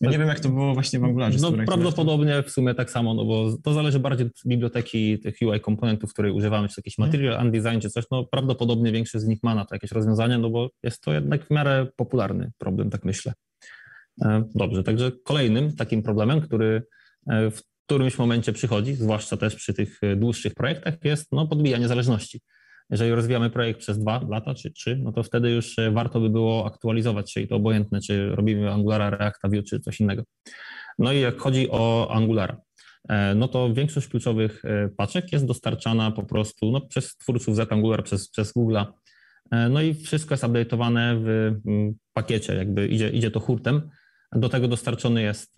Ja nie wiem, jak to było właśnie w Angularze. No prawdopodobnie w sumie tak samo, no bo to zależy bardziej od biblioteki tych UI komponentów, której używamy, czy jakiś mhm. material, undesign, czy coś, no prawdopodobnie większość z nich ma na to jakieś rozwiązanie, no bo jest to jednak w miarę popularny problem, tak myślę. E, dobrze, także kolejnym takim problemem, który e, w którymś momencie przychodzi, zwłaszcza też przy tych e, dłuższych projektach, jest no, podbijanie zależności jeżeli rozwijamy projekt przez dwa lata czy trzy, no to wtedy już e, warto by było aktualizować się i to obojętne, czy robimy Angulara, Reacta, Vue, czy coś innego. No i jak chodzi o Angulara, no to większość kluczowych paczek jest dostarczana po prostu no, przez twórców Zangular, przez, przez Google'a. No i wszystko jest update'owane w mm, pakiecie, jakby idzie, idzie to hurtem. Do tego dostarczony jest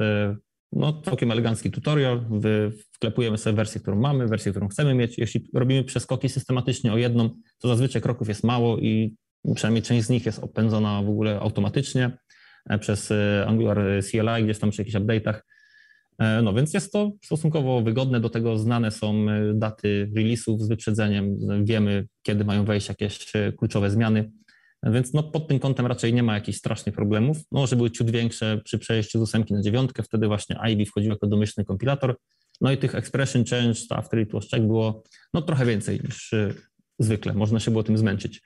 no, całkiem elegancki tutorial. Wklepujemy sobie wersję, którą mamy, wersję, którą chcemy mieć. Jeśli robimy przeskoki systematycznie o jedną, to zazwyczaj kroków jest mało i przynajmniej część z nich jest opędzona w ogóle automatycznie e, przez e, Angular CLI, gdzieś tam przy jakichś update'ach. E, no więc jest to stosunkowo wygodne, do tego znane są daty release'ów z wyprzedzeniem, wiemy kiedy mają wejść jakieś kluczowe zmiany. Więc no, pod tym kątem raczej nie ma jakichś strasznych problemów. No, może były ciut większe przy przejściu z ósemki na dziewiątkę, wtedy właśnie Ivy wchodził jako domyślny kompilator. No i tych expression change, after it was check było no, trochę więcej niż y, zwykle. Można się było tym zmęczyć.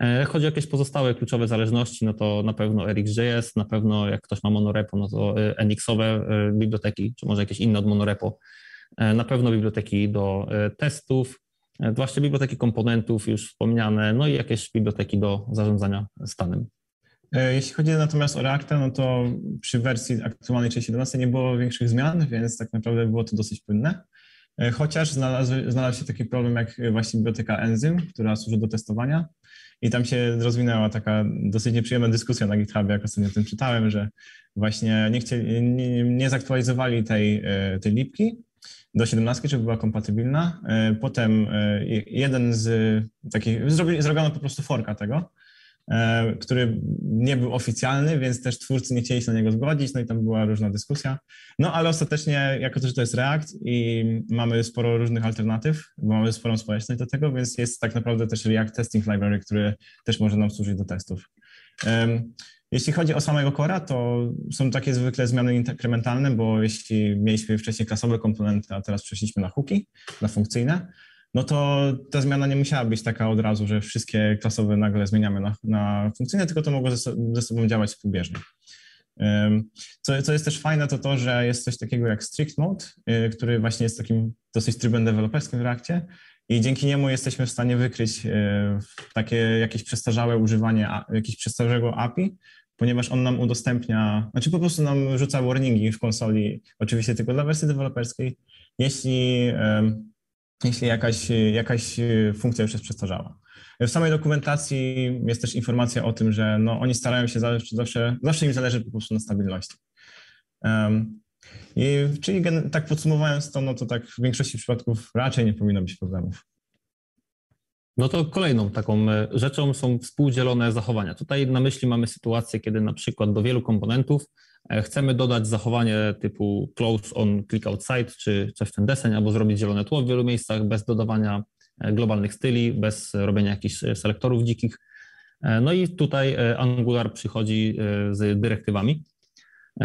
Jak chodzi o jakieś pozostałe kluczowe zależności, no to na pewno RxJS, na pewno jak ktoś ma monorepo, no to y, NX-owe y, biblioteki, czy może jakieś inne od monorepo. Na pewno biblioteki do testów, E, właśnie biblioteki komponentów już wspomniane, no i jakieś biblioteki do zarządzania stanem. E, jeśli chodzi natomiast o Reacta, no to przy wersji aktualnej 3.17 nie było większych zmian, więc tak naprawdę było to dosyć płynne. E, chociaż znalazł, znalazł się taki problem jak właśnie biblioteka Enzym, która służy do testowania i tam się rozwinęła taka dosyć nieprzyjemna dyskusja na GitHubie, jak ostatnio o tym czytałem, że właśnie nie, chcieli, nie, nie zaktualizowali tej, tej lipki, do 17, żeby była kompatybilna. E, potem e, jeden z takich, zrobiono po prostu forka tego, e, który nie był oficjalny, więc też twórcy nie chcieli się na niego zgodzić, no i tam była różna dyskusja. No ale ostatecznie, jako to, że to jest React i mamy sporo różnych alternatyw, bo mamy sporą społeczność do tego, więc jest tak naprawdę też React Testing Library, który też może nam służyć do testów. Jeśli chodzi o samego Cora, to są takie zwykle zmiany inkrementalne, bo jeśli mieliśmy wcześniej klasowe komponenty, a teraz przeszliśmy na hooki, na funkcyjne, no to ta zmiana nie musiała być taka od razu, że wszystkie klasowe nagle zmieniamy na, na funkcyjne, tylko to mogło ze, ze sobą działać współbieżnie. Co, co jest też fajne, to to, że jest coś takiego jak strict mode, y, który właśnie jest takim dosyć trybem deweloperskim w Reakcie i dzięki niemu jesteśmy w stanie wykryć y, takie jakieś przestarzałe używanie jakiegoś przestarzałego API, ponieważ on nam udostępnia, znaczy po prostu nam rzuca warningi w konsoli, oczywiście tylko dla wersji deweloperskiej, jeśli, jeśli jakaś, jakaś funkcja już jest przestarzała. W samej dokumentacji jest też informacja o tym, że no, oni starają się zawsze, zawsze, zawsze im zależy po prostu na stabilności. Um, i, czyli tak podsumowując to, no to tak w większości przypadków raczej nie powinno być problemów. No to kolejną taką e, rzeczą są współdzielone zachowania. Tutaj na myśli mamy sytuację, kiedy na przykład do wielu komponentów e, chcemy dodać zachowanie typu close on click outside czy coś w ten deseń, albo zrobić zielone tło w wielu miejscach bez dodawania e, globalnych styli, bez robienia jakichś selektorów dzikich. No i tutaj Angular przychodzi z dyrektywami,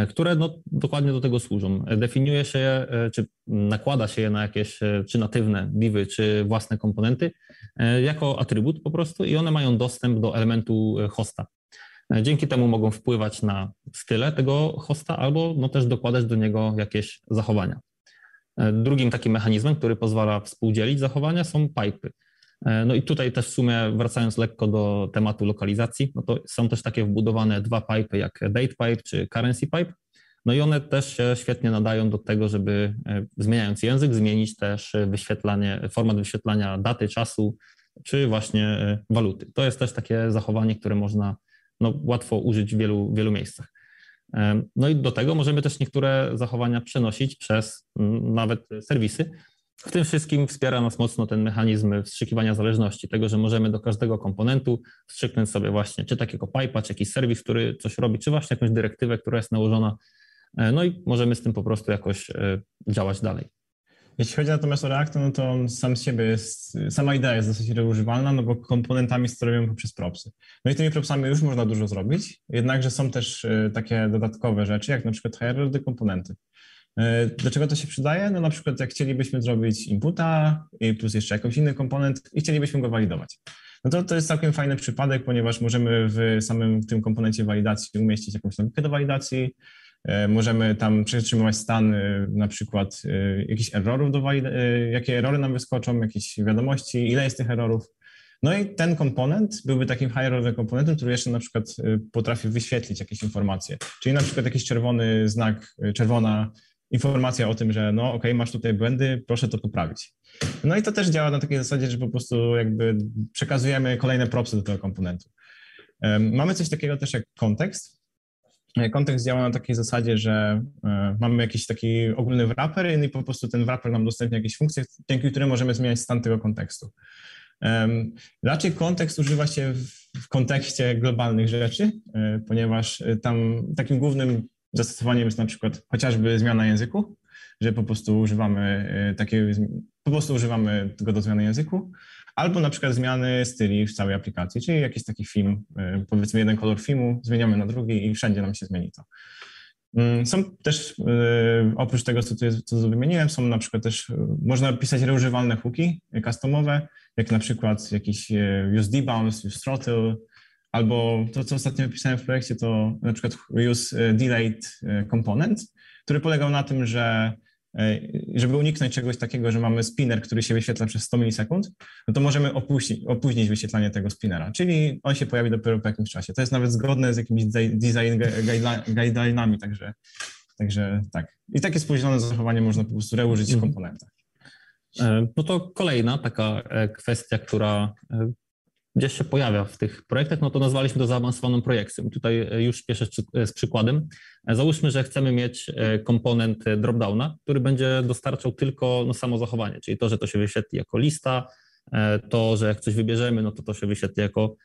które no, dokładnie do tego służą. Definiuje się je, czy nakłada się je na jakieś czy natywne divy, czy własne komponenty jako atrybut po prostu i one mają dostęp do elementu hosta. Dzięki temu mogą wpływać na style tego hosta albo no, też dokładać do niego jakieś zachowania. Drugim takim mechanizmem, który pozwala współdzielić zachowania są pipy. E, no i tutaj też w sumie wracając lekko do tematu lokalizacji, no to są też takie wbudowane dwa pipe jak date pipe czy currency pipe. No i one też się świetnie nadają do tego, żeby e, zmieniając język, zmienić też wyświetlanie, format wyświetlania daty, czasu, czy właśnie e, waluty. To jest też takie zachowanie, które można no, łatwo użyć w wielu, wielu miejscach. No i do tego możemy też niektóre zachowania przenosić przez nawet serwisy, w tym wszystkim wspiera nas mocno ten mechanizm wstrzykiwania zależności, tego, że możemy do każdego komponentu wstrzyknąć sobie właśnie czy takiego pipe'a, czy jakiś serwis, który coś robi, czy właśnie jakąś dyrektywę, która jest nałożona, e, no i możemy z tym po prostu jakoś e, działać dalej. Jeśli chodzi natomiast o React, no to sam siebie jest, sama idea jest dosyć reużywalna, no bo komponentami sterujemy poprzez propsy. No i tymi propsami już można dużo zrobić, jednakże są też e, takie dodatkowe rzeczy, jak na przykład hierarchy komponenty. E, Dlaczego to się przydaje? No na przykład jak chcielibyśmy zrobić inputa plus jeszcze jakiś inny komponent i chcielibyśmy go walidować. No to to jest całkiem fajny przypadek, ponieważ możemy w samym tym komponencie walidacji umieścić jakąś logikę do walidacji, e, możemy tam przetrzymywać stan e, na przykład jakichś errorów, jakie erory nam wyskoczą, jakieś wiadomości, ile jest tych errorów. No i ten komponent byłby takim high-order komponentem, który jeszcze na przykład potrafi wyświetlić jakieś informacje, czyli na przykład jakiś czerwony znak, czerwona informacja o tym, że no ok, masz tutaj błędy, proszę to poprawić. No i to też działa na takiej zasadzie, że po prostu jakby przekazujemy kolejne propsy do tego komponentu. Mamy coś takiego też jak kontekst. Kontekst działa na takiej zasadzie, że e, mamy jakiś taki ogólny wrapper i po prostu ten wrapper nam udostępnia jakieś funkcje, dzięki którym możemy zmieniać stan tego kontekstu. Raczej kontekst używa się w kontekście globalnych rzeczy, e, ponieważ e, tam takim głównym zastosowaniem jest na przykład chociażby zmiana języku, że po prostu używamy takiego, po prostu używamy go do zmiany języku, albo na przykład zmiany styli w całej aplikacji, czyli jakiś taki film, powiedzmy jeden kolor filmu, zmieniamy na drugi i wszędzie nam się zmieni to. Mm, są też, oprócz tego, co tu, jest, co wymieniłem, są na przykład też, można pisać reużywalne hooki customowe, jak na przykład jakiś use debounce, use throttle, albo to, co ostatnio pisałem w projekcie, to na przykład use delayed component, który polegał na tym, że żeby uniknąć czegoś takiego, że mamy spinner, który się wyświetla przez 100 milisekund, no to możemy opóźnić, opóźnić wyświetlanie tego spinnera, czyli on się pojawi dopiero po jakimś czasie. To jest nawet zgodne z jakimiś design guideline'ami, także, także tak. I takie spóźnione zachowanie można po prostu reużyć w mhm. komponentach. E, no to kolejna taka e, kwestia, która e, gdzieś się pojawia w tych projektach, no to nazwaliśmy to zaawansowaną projekcją. Tutaj już spieszę z przykładem. Załóżmy, że chcemy mieć komponent dropdowna, który będzie dostarczał tylko no, samo zachowanie, czyli to, że to się wyświetli jako lista, to, że jak coś wybierzemy, no to to się wyświetli jako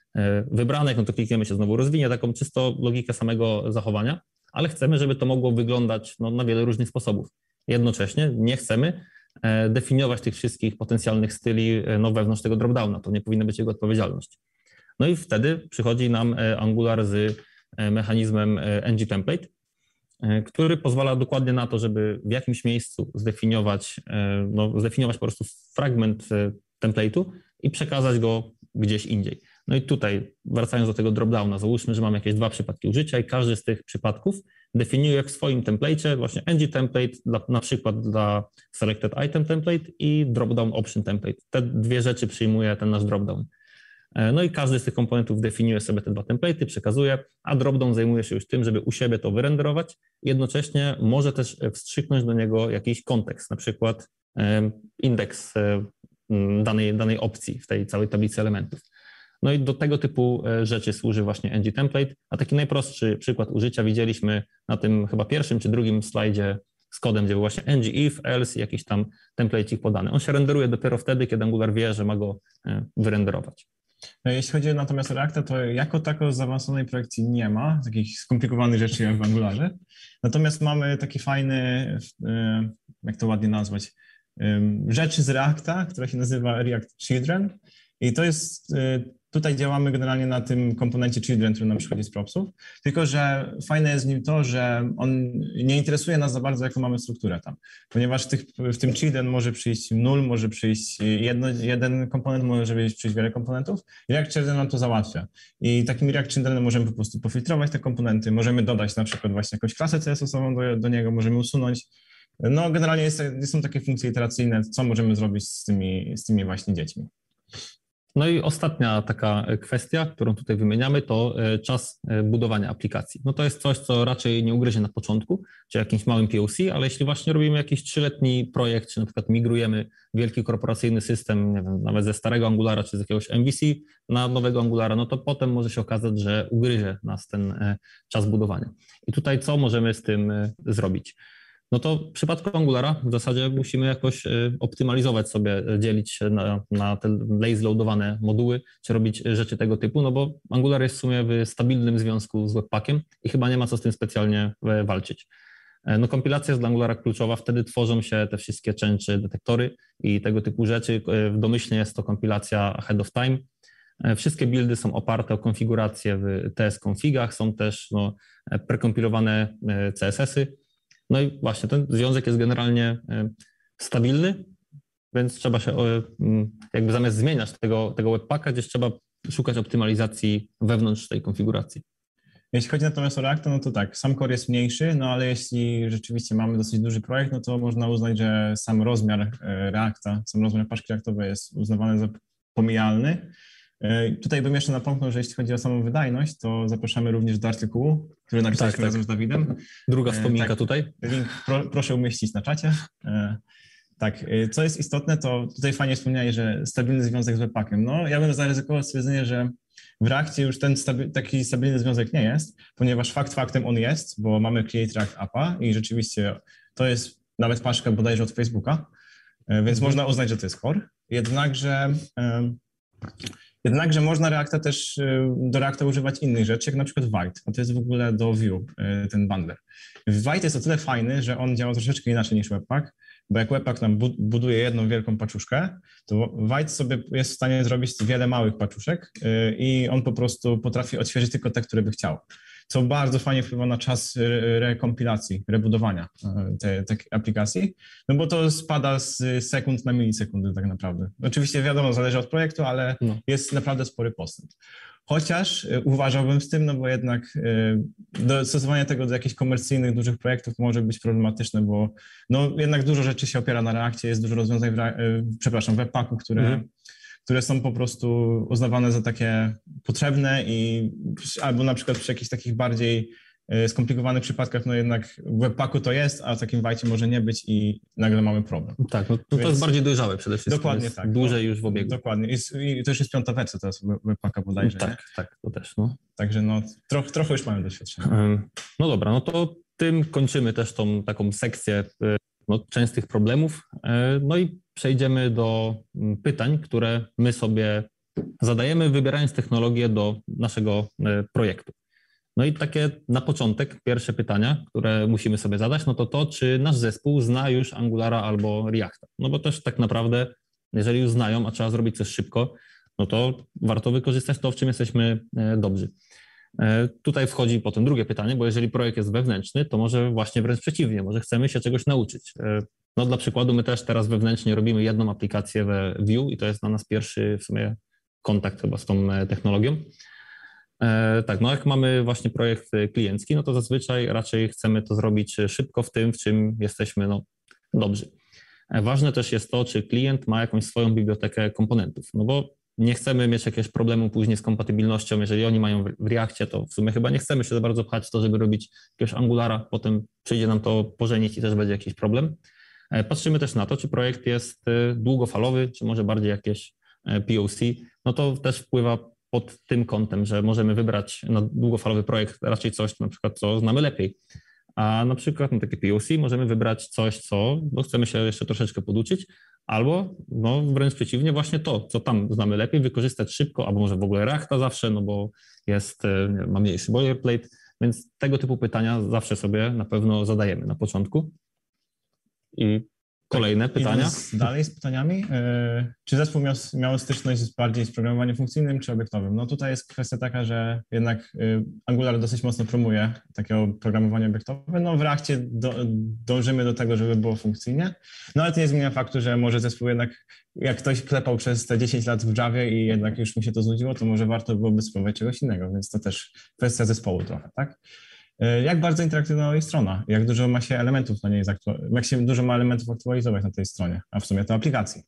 wybranek, no to klikniemy się znowu rozwinie, taką czysto logikę samego zachowania, ale chcemy, żeby to mogło wyglądać no, na wiele różnych sposobów. Jednocześnie nie chcemy, E, definiować tych wszystkich potencjalnych styli e, no, wewnątrz tego dropdowna. To nie powinna być jego odpowiedzialność. No i wtedy przychodzi nam e, Angular z mechanizmem ng template, który pozwala dokładnie na to, żeby w jakimś miejscu zdefiniować, no, zdefiniować po prostu fragment template'u i przekazać go gdzieś indziej. No i tutaj, wracając do tego dropdowna, załóżmy, że mamy jakieś dwa przypadki użycia i każdy z tych przypadków definiuje w swoim template właśnie ng template, dla, na przykład dla selected item template i dropdown option template. Te dwie rzeczy przyjmuje ten nasz dropdown. E, no i każdy z tych komponentów definiuje sobie te dwa template'y, przekazuje, a dropdown zajmuje się już tym, żeby u siebie to wyrenderować. Jednocześnie może też wstrzyknąć do niego jakiś kontekst, na przykład indeks e, danej, danej opcji w tej całej tablicy elementów. No i do tego typu e, rzeczy służy właśnie ng template, a taki najprostszy przykład użycia widzieliśmy na tym chyba pierwszym czy drugim slajdzie z kodem, gdzie był właśnie ng if, else, jakiś tam template podany. On się renderuje dopiero wtedy, kiedy Angular wie, że ma go e, wyrenderować. No, jeśli chodzi natomiast o Reacta, to jako tako zaawansowanej projekcji nie ma, takich skomplikowanych rzeczy jak w Angularze. Natomiast mamy taki fajny, e, jak to ładnie nazwać, rzeczy z Reacta, która się nazywa React Children. I to jest Tutaj działamy generalnie na tym komponencie children, który nam przychodzi z propsów, tylko że fajne jest w nim to, że on nie interesuje nas za bardzo, jaką mamy strukturę tam, ponieważ w, tych, w tym children może przyjść nul, może przyjść jedno, jeden komponent, może przyjść wiele komponentów i React Children nam to załatwia. I takim React Childrenem możemy po prostu pofiltrować te komponenty, możemy dodać na przykład właśnie jakąś klasę CSS-ową do, do niego, możemy usunąć. No generalnie jest, są takie funkcje iteracyjne, co możemy zrobić z tymi, z tymi właśnie dziećmi. No i ostatnia taka kwestia, którą tutaj wymieniamy, to e, czas e, budowania aplikacji. No to jest coś, co raczej nie ugryzie na początku, czy jakimś małym POC, ale jeśli właśnie robimy jakiś trzyletni projekt, czy na przykład migrujemy wielki korporacyjny system, nie wiem, nawet ze starego Angulara, czy z jakiegoś MVC na nowego Angulara, no to potem może się okazać, że ugryzie nas ten e, czas budowania. I tutaj co możemy z tym zrobić? No to w przypadku Angulara w zasadzie musimy jakoś y, optymalizować sobie, y, dzielić na, na te lazy loadowane moduły, czy robić rzeczy tego typu, no bo Angular jest w sumie w stabilnym związku z Webpackiem i chyba nie ma co z tym specjalnie e, walczyć. E, no kompilacja jest dla Angulara kluczowa, wtedy tworzą się te wszystkie częczy, detektory i tego typu rzeczy. E, domyślnie jest to kompilacja ahead of time. Wszystkie buildy są oparte o konfigurację w TS-configach, są też no, prekompilowane CSS-y, no i właśnie ten związek jest generalnie e, stabilny, więc trzeba się mm, jakby zamiast zmieniać tego, tego webpacka, gdzieś trzeba szukać optymalizacji wewnątrz tej konfiguracji. Jeśli chodzi natomiast o Reacta, no to tak, sam core jest mniejszy, no ale jeśli rzeczywiście mamy dosyć duży projekt, no to można uznać, że sam rozmiar e, Reacta, sam rozmiar paczki reaktowej jest uznawany za pomijalny. E, tutaj bym jeszcze napomknął, że jeśli chodzi o samą wydajność, to zapraszamy również do artykułu, który napisaliśmy tak. razem z Dawidem. Druga E, wspominka tak. tutaj. Link pro, proszę umieścić na czacie. E, Tak, co jest istotne, to tutaj fajnie wspomniałeś, że stabilny związek z webpackiem. No, ja bym zaryzykował stwierdzenie, że w Reakcie już ten stabi taki stabilny związek nie jest, ponieważ fakt faktem on jest, bo mamy Create React Appa i rzeczywiście to jest nawet paczka bodajże od Facebooka, więc można uznać, że to jest core. Jednakże, jednakże można Reacta też e, do Reacta używać innych rzeczy, jak na przykład White, a to jest w ogóle do Vue e, ten bundler. White jest o tyle fajny, że on działa troszeczkę inaczej niż Webpack, bo jak Webpack nam bu buduje jedną wielką paczuszkę, to White sobie jest w stanie zrobić wiele małych paczuszek yy, i on po prostu potrafi odświeżyć tylko te, które by chciał. Co bardzo fajnie wpływa na czas rekompilacji, rebudowania tej te aplikacji, no bo to spada z sekund na milisekundy tak naprawdę. Oczywiście wiadomo, zależy od projektu, ale no. jest naprawdę spory postęp. Chociaż uważałbym z tym, no bo jednak dostosowanie tego do jakichś komercyjnych, dużych projektów może być problematyczne, bo no jednak dużo rzeczy się opiera na reakcie, jest dużo rozwiązań, w, przepraszam, w webpacku, które, mhm. Które są po prostu uznawane za takie potrzebne i albo na przykład przy jakichś takich bardziej skomplikowanych przypadkach, no jednak w webpacku to jest, a w takim wajcie może nie być i nagle mamy problem. Tak, no to, Więc... jest bardziej dojrzałe przede wszystkim. Dokładnie tak. Dłużej no, już w obiegu. Dokładnie. I, I to już jest piąta wersja teraz webpacka bodajże. Tak, nie? tak, to też. No. Także no troch, trochę już mamy doświadczenie. No dobra, no to tym kończymy też tą taką sekcję no, częstych problemów. No i przejdziemy do pytań, które my sobie zadajemy, wybierając technologię do naszego projektu. No i takie na początek pierwsze pytania, które musimy sobie zadać, no to to, czy nasz zespół zna już Angulara albo Reacta. No bo też tak naprawdę, jeżeli już znają, a trzeba zrobić coś szybko, no to warto wykorzystać to, w czym jesteśmy dobrzy. Tutaj wchodzi potem drugie pytanie, bo jeżeli projekt jest wewnętrzny, to może właśnie wręcz przeciwnie, może chcemy się czegoś nauczyć. No dla przykładu my też teraz wewnętrznie robimy jedną aplikację we Vue i to jest dla nas pierwszy w sumie kontakt chyba z tą technologią. Tak, no jak mamy właśnie projekt kliencki, no to zazwyczaj raczej chcemy to zrobić szybko w tym, w czym jesteśmy no, dobrzy. Ważne też jest to, czy klient ma jakąś swoją bibliotekę komponentów, no bo nie chcemy mieć jakiegoś problemu później z kompatybilnością. Jeżeli oni mają w Reakcie, to w sumie chyba nie chcemy się za bardzo pchać w to, żeby robić jakiegoś Angulara, potem przyjdzie nam to pożenić i też będzie jakiś problem. Patrzymy też na to, czy projekt jest długofalowy, czy może bardziej jakieś POC, no to też wpływa pod tym kątem, że możemy wybrać na długofalowy projekt raczej coś, na przykład, co znamy lepiej. A na przykład na takie POC możemy wybrać coś, co no, chcemy się jeszcze troszeczkę poduczyć, albo no, wręcz przeciwnie, właśnie to, co tam znamy lepiej, wykorzystać szybko, albo może w ogóle Reacta zawsze, no bo jest, ma mniejszy boilerplate, więc tego typu pytania zawsze sobie na pewno zadajemy na początku. I Kolejne tak, pytania? Dalej z pytaniami. Czy zespół miał, miał styczność bardziej z programowaniem funkcyjnym czy obiektowym? No tutaj jest kwestia taka, że jednak Angular dosyć mocno promuje takiego programowanie obiektowe. No w Reakcie do, dążymy do tego, żeby było funkcyjnie, no ale to nie zmienia faktu, że może zespół jednak, jak ktoś klepał przez te 10 lat w Javie i jednak już mu się to znudziło, to może warto byłoby spróbować czegoś innego, więc to też kwestia zespołu trochę, tak? Jak bardzo interaktywna jest strona, jak dużo ma się elementów na niej, jak się dużo ma elementów aktualizować na tej stronie, a w sumie to aplikacji.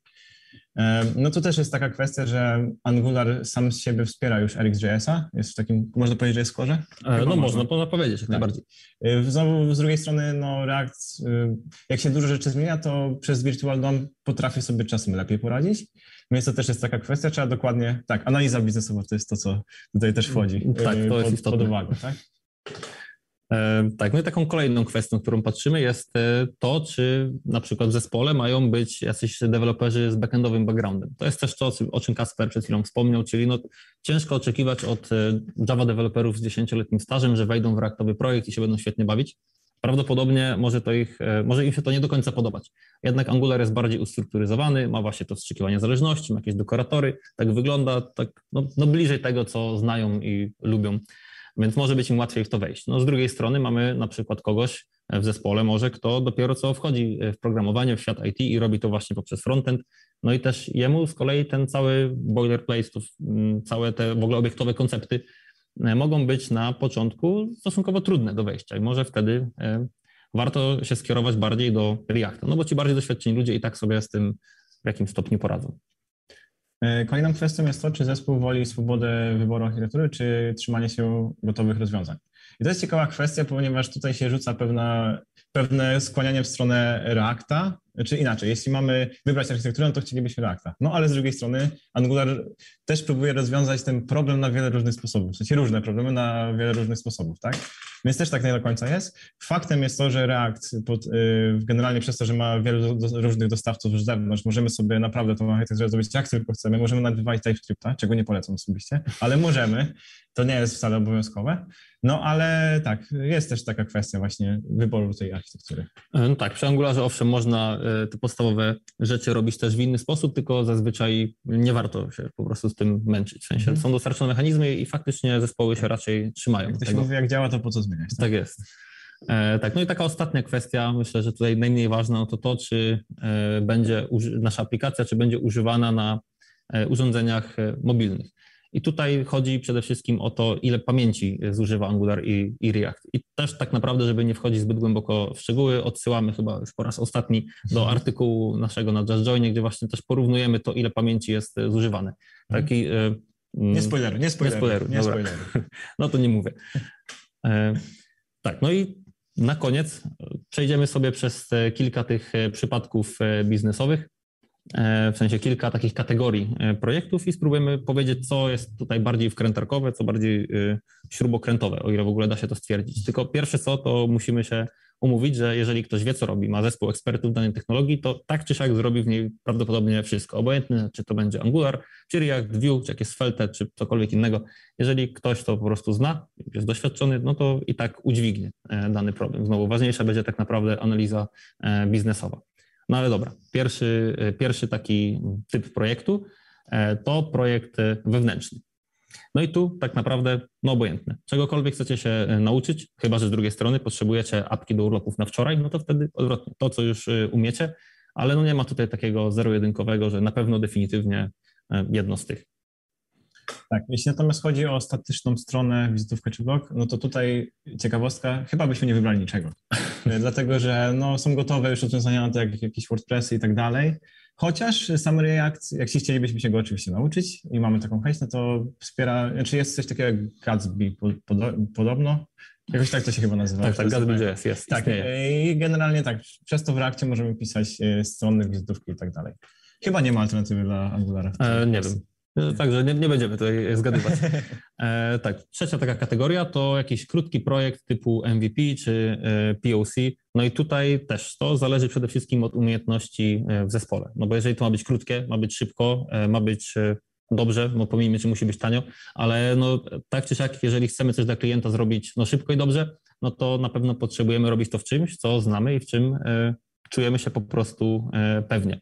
No to też jest taka kwestia, że Angular sam z siebie wspiera już RxJS-a, jest w takim, można powiedzieć, że jest w korze? no można, można, można powiedzieć jak tak. najbardziej. Znowu z drugiej strony, no React, jak się dużo rzeczy zmienia, to przez Virtual DOM potrafi sobie czasem lepiej poradzić, więc to też jest taka kwestia, trzeba dokładnie, tak, analiza biznesowa to jest to, co tutaj też wchodzi tak, to jest pod, pod uwagę, tak? Tak, no i taką kolejną kwestią, którą patrzymy jest to, czy na przykład w zespole mają być jacyś deweloperzy z backendowym backgroundem. To jest też to, o czym Kasper przed chwilą wspomniał, czyli no, ciężko oczekiwać od Java deweloperów z dziesięcioletnim stażem, że wejdą w reaktowy projekt i się będą świetnie bawić. Prawdopodobnie może, to ich, może im się to nie do końca podobać. Jednak Angular jest bardziej ustrukturyzowany, ma właśnie to wstrzykiwanie zależności, ma jakieś dekoratory, tak wygląda, tak no, no bliżej tego, co znają i lubią więc może być im łatwiej w to wejść. No z drugiej strony mamy na przykład kogoś w zespole może, kto dopiero co wchodzi w programowanie, w świat IT i robi to właśnie poprzez frontend, no i też jemu z kolei ten cały boilerplate, mm, całe te w ogóle obiektowe koncepty e, mogą być na początku stosunkowo trudne do wejścia i może wtedy e, warto się skierować bardziej do Reacta, no bo ci bardziej doświadczeni ludzie i tak sobie z tym w jakimś stopniu poradzą. E, kolejną kwestią jest to, czy zespół woli swobodę wyboru architektury, czy trzymanie się gotowych rozwiązań. I to jest ciekawa kwestia, ponieważ tutaj się rzuca pewna, pewne skłanianie w stronę Reacta, czy inaczej, jeśli mamy wybrać architekturę, to chcielibyśmy Reacta. No ale z drugiej strony Angular też próbuje rozwiązać ten problem na wiele różnych sposobów, w sensie różne problemy na wiele różnych sposobów, tak? Więc też tak nie do końca jest. Faktem jest to, że React pod, y, generalnie przez to, że ma wielu do, różnych dostawców z zewnątrz, możemy sobie naprawdę tą architekturę zrobić jak tylko chcemy. Możemy nawet wywalić TypeScripta, czego nie polecam osobiście, ale możemy. To nie jest wcale obowiązkowe. No ale tak, jest też taka kwestia właśnie wyboru tej architektury. E, no tak, przy Angularze owszem można e, te podstawowe rzeczy robić też w inny sposób, tylko zazwyczaj nie warto się po prostu z tym męczyć. W sensie mm. są dostarczone mechanizmy i faktycznie zespoły się raczej trzymają. Jak ktoś tego. mówi, jak działa, to po co zmieniać? Tak, tak jest. E, tak, no i taka ostatnia kwestia, myślę, że tutaj najmniej ważna, no to to, czy e, będzie nasza aplikacja, czy będzie używana na e, urządzeniach e, mobilnych. I tutaj chodzi przede wszystkim o to, ile pamięci zużywa Angular i, i, React. I też tak naprawdę, żeby nie wchodzić zbyt głęboko w szczegóły, odsyłamy chyba już po raz ostatni do mhm. artykułu naszego na JustJoinie, gdzie właśnie też porównujemy to, ile pamięci jest zużywane. Taki, mhm. nie spoileru, nie spoileru. Nie spoileru, nie spoileru. No to nie mówię. Tak, no i na koniec przejdziemy sobie przez kilka tych przypadków biznesowych. E, w sensie kilka takich kategorii e, projektów i spróbujemy powiedzieć, co jest tutaj bardziej wkrętarkowe, co bardziej e, śrubokrętowe, o ile w ogóle da się to stwierdzić. Tylko pierwsze co, to musimy się umówić, że jeżeli ktoś wie, co robi, ma zespół ekspertów danej technologii, to tak czy siak zrobi w niej prawdopodobnie wszystko. Obojętne, czy to będzie Angular, czy React, Vue, czy jakieś Svelte, czy cokolwiek innego. Jeżeli ktoś to po prostu zna, jest doświadczony, no to i tak udźwignie dany problem. Znowu ważniejsza będzie tak naprawdę analiza biznesowa. No ale dobra, pierwszy, e, pierwszy taki typ projektu e, to projekt e, wewnętrzny. No i tu tak naprawdę, no obojętne. Czegokolwiek chcecie się nauczyć, chyba że z drugiej strony potrzebujecie apki do urlopów na wczoraj, no to wtedy odwrotnie, to co już umiecie, ale no nie ma tutaj takiego zero-jedynkowego, że na pewno definitywnie jedno z tych. Tak, jeśli natomiast chodzi o statyczną stronę, wizytówkę czy blog, no to tutaj ciekawostka, chyba byśmy nie wybrali niczego. Dlatego, że no, są gotowe już rozwiązania, tak jak jakieś WordPressy i tak dalej. Chociaż sam React, jak się chcielibyśmy się go oczywiście nauczyć i mamy taką chęć, no to wspiera, znaczy jest coś takiego jak Gatsby podobno, Jakoś tak to się chyba nazywa. Tak, tak, Gatsby.js jest. Tak, i generalnie tak, przez to w Reakcie możemy pisać e, strony, wizytówki i tak dalej. Chyba nie ma alternatywy dla Angulara. E, nie wiem. Także nie, nie będziemy tutaj zgadywać. E, tak, trzecia taka kategoria to jakiś krótki projekt typu MVP czy e, POC. No i tutaj też to zależy przede wszystkim od umiejętności e, w zespole. No bo jeżeli to ma być krótkie, ma być szybko, e, ma być dobrze, no pomijmy, czy musi być tanio, ale no tak czy siak, jeżeli chcemy coś dla klienta zrobić no szybko i dobrze, no to na pewno potrzebujemy robić to w czymś, co znamy i w czym czujemy się po prostu pewnie.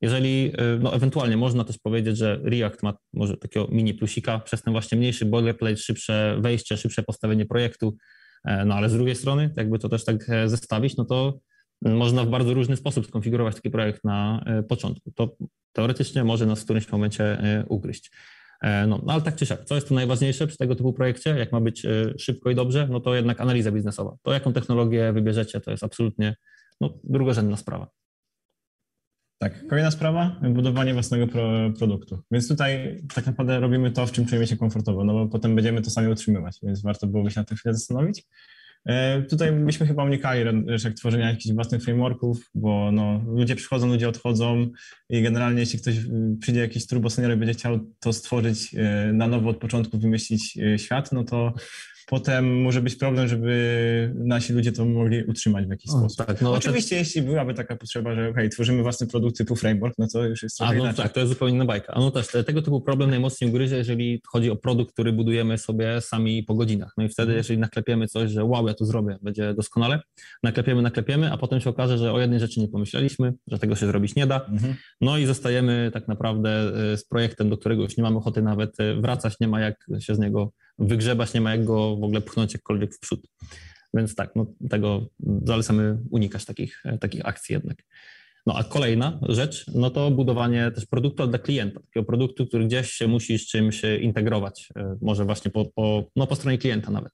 Jeżeli, y, no ewentualnie można też powiedzieć, że React ma może takiego mini plusika przez ten właśnie mniejszy boilerplate, szybsze wejście, szybsze postawienie projektu, e, no ale z drugiej strony, jakby to też tak e, zestawić, no to można w bardzo różny sposób skonfigurować taki projekt na e, początku. To teoretycznie może nas w którymś momencie ugryźć. No, no ale tak czy siak, co jest tu najważniejsze przy tego typu projekcie, jak ma być szybko i dobrze, no to jednak analiza biznesowa. To jaką technologię wybierzecie, to jest absolutnie no, drugorzędna sprawa. Tak, kolejna sprawa, budowanie własnego pro, produktu. Więc tutaj tak naprawdę robimy to, w czym czujemy się komfortowo, no bo potem będziemy to sami utrzymywać, więc warto byłoby się na to chwilę zastanowić. E, tutaj byśmy chyba unikali jak tworzenia jakichś własnych frameworków, bo no, ludzie przychodzą, ludzie odchodzą i generalnie jeśli ktoś przyjdzie jakiś turbo senior i będzie chciał to stworzyć e, na nowo od początku, wymyślić e, świat, no to potem może być problem, żeby nasi ludzie to mogli utrzymać w jakiś o, sposób. Tak, no Oczywiście, jeśli byłaby taka potrzeba, że okay, tworzymy własny produkt typu framework, no to już jest trochę A, no inaczej. tak, to jest zupełnie inna bajka. A no też, tego typu problem najmocniej ugryzie, jeżeli chodzi o produkt, który budujemy sobie sami po godzinach. No i wtedy, mhm. jeżeli naklepiemy coś, że wow, ja to zrobię, będzie doskonale, naklepiemy, naklepiemy, a potem się okaże, że o jednej rzeczy nie pomyśleliśmy, że tego się zrobić nie da. Mhm. No i zostajemy tak naprawdę e, z projektem, do którego już nie mamy ochoty nawet e, wracać, nie ma jak się z niego wygrzebać, nie ma jak go w ogóle pchnąć jakkolwiek w przód. Więc tak, no, tego zalecamy unikać takich, e, takich akcji jednak. No a kolejna rzecz, no to budowanie też produktu dla klienta, takiego produktu, który gdzieś się musi z czymś integrować, e, może właśnie po, po, no po stronie klienta nawet.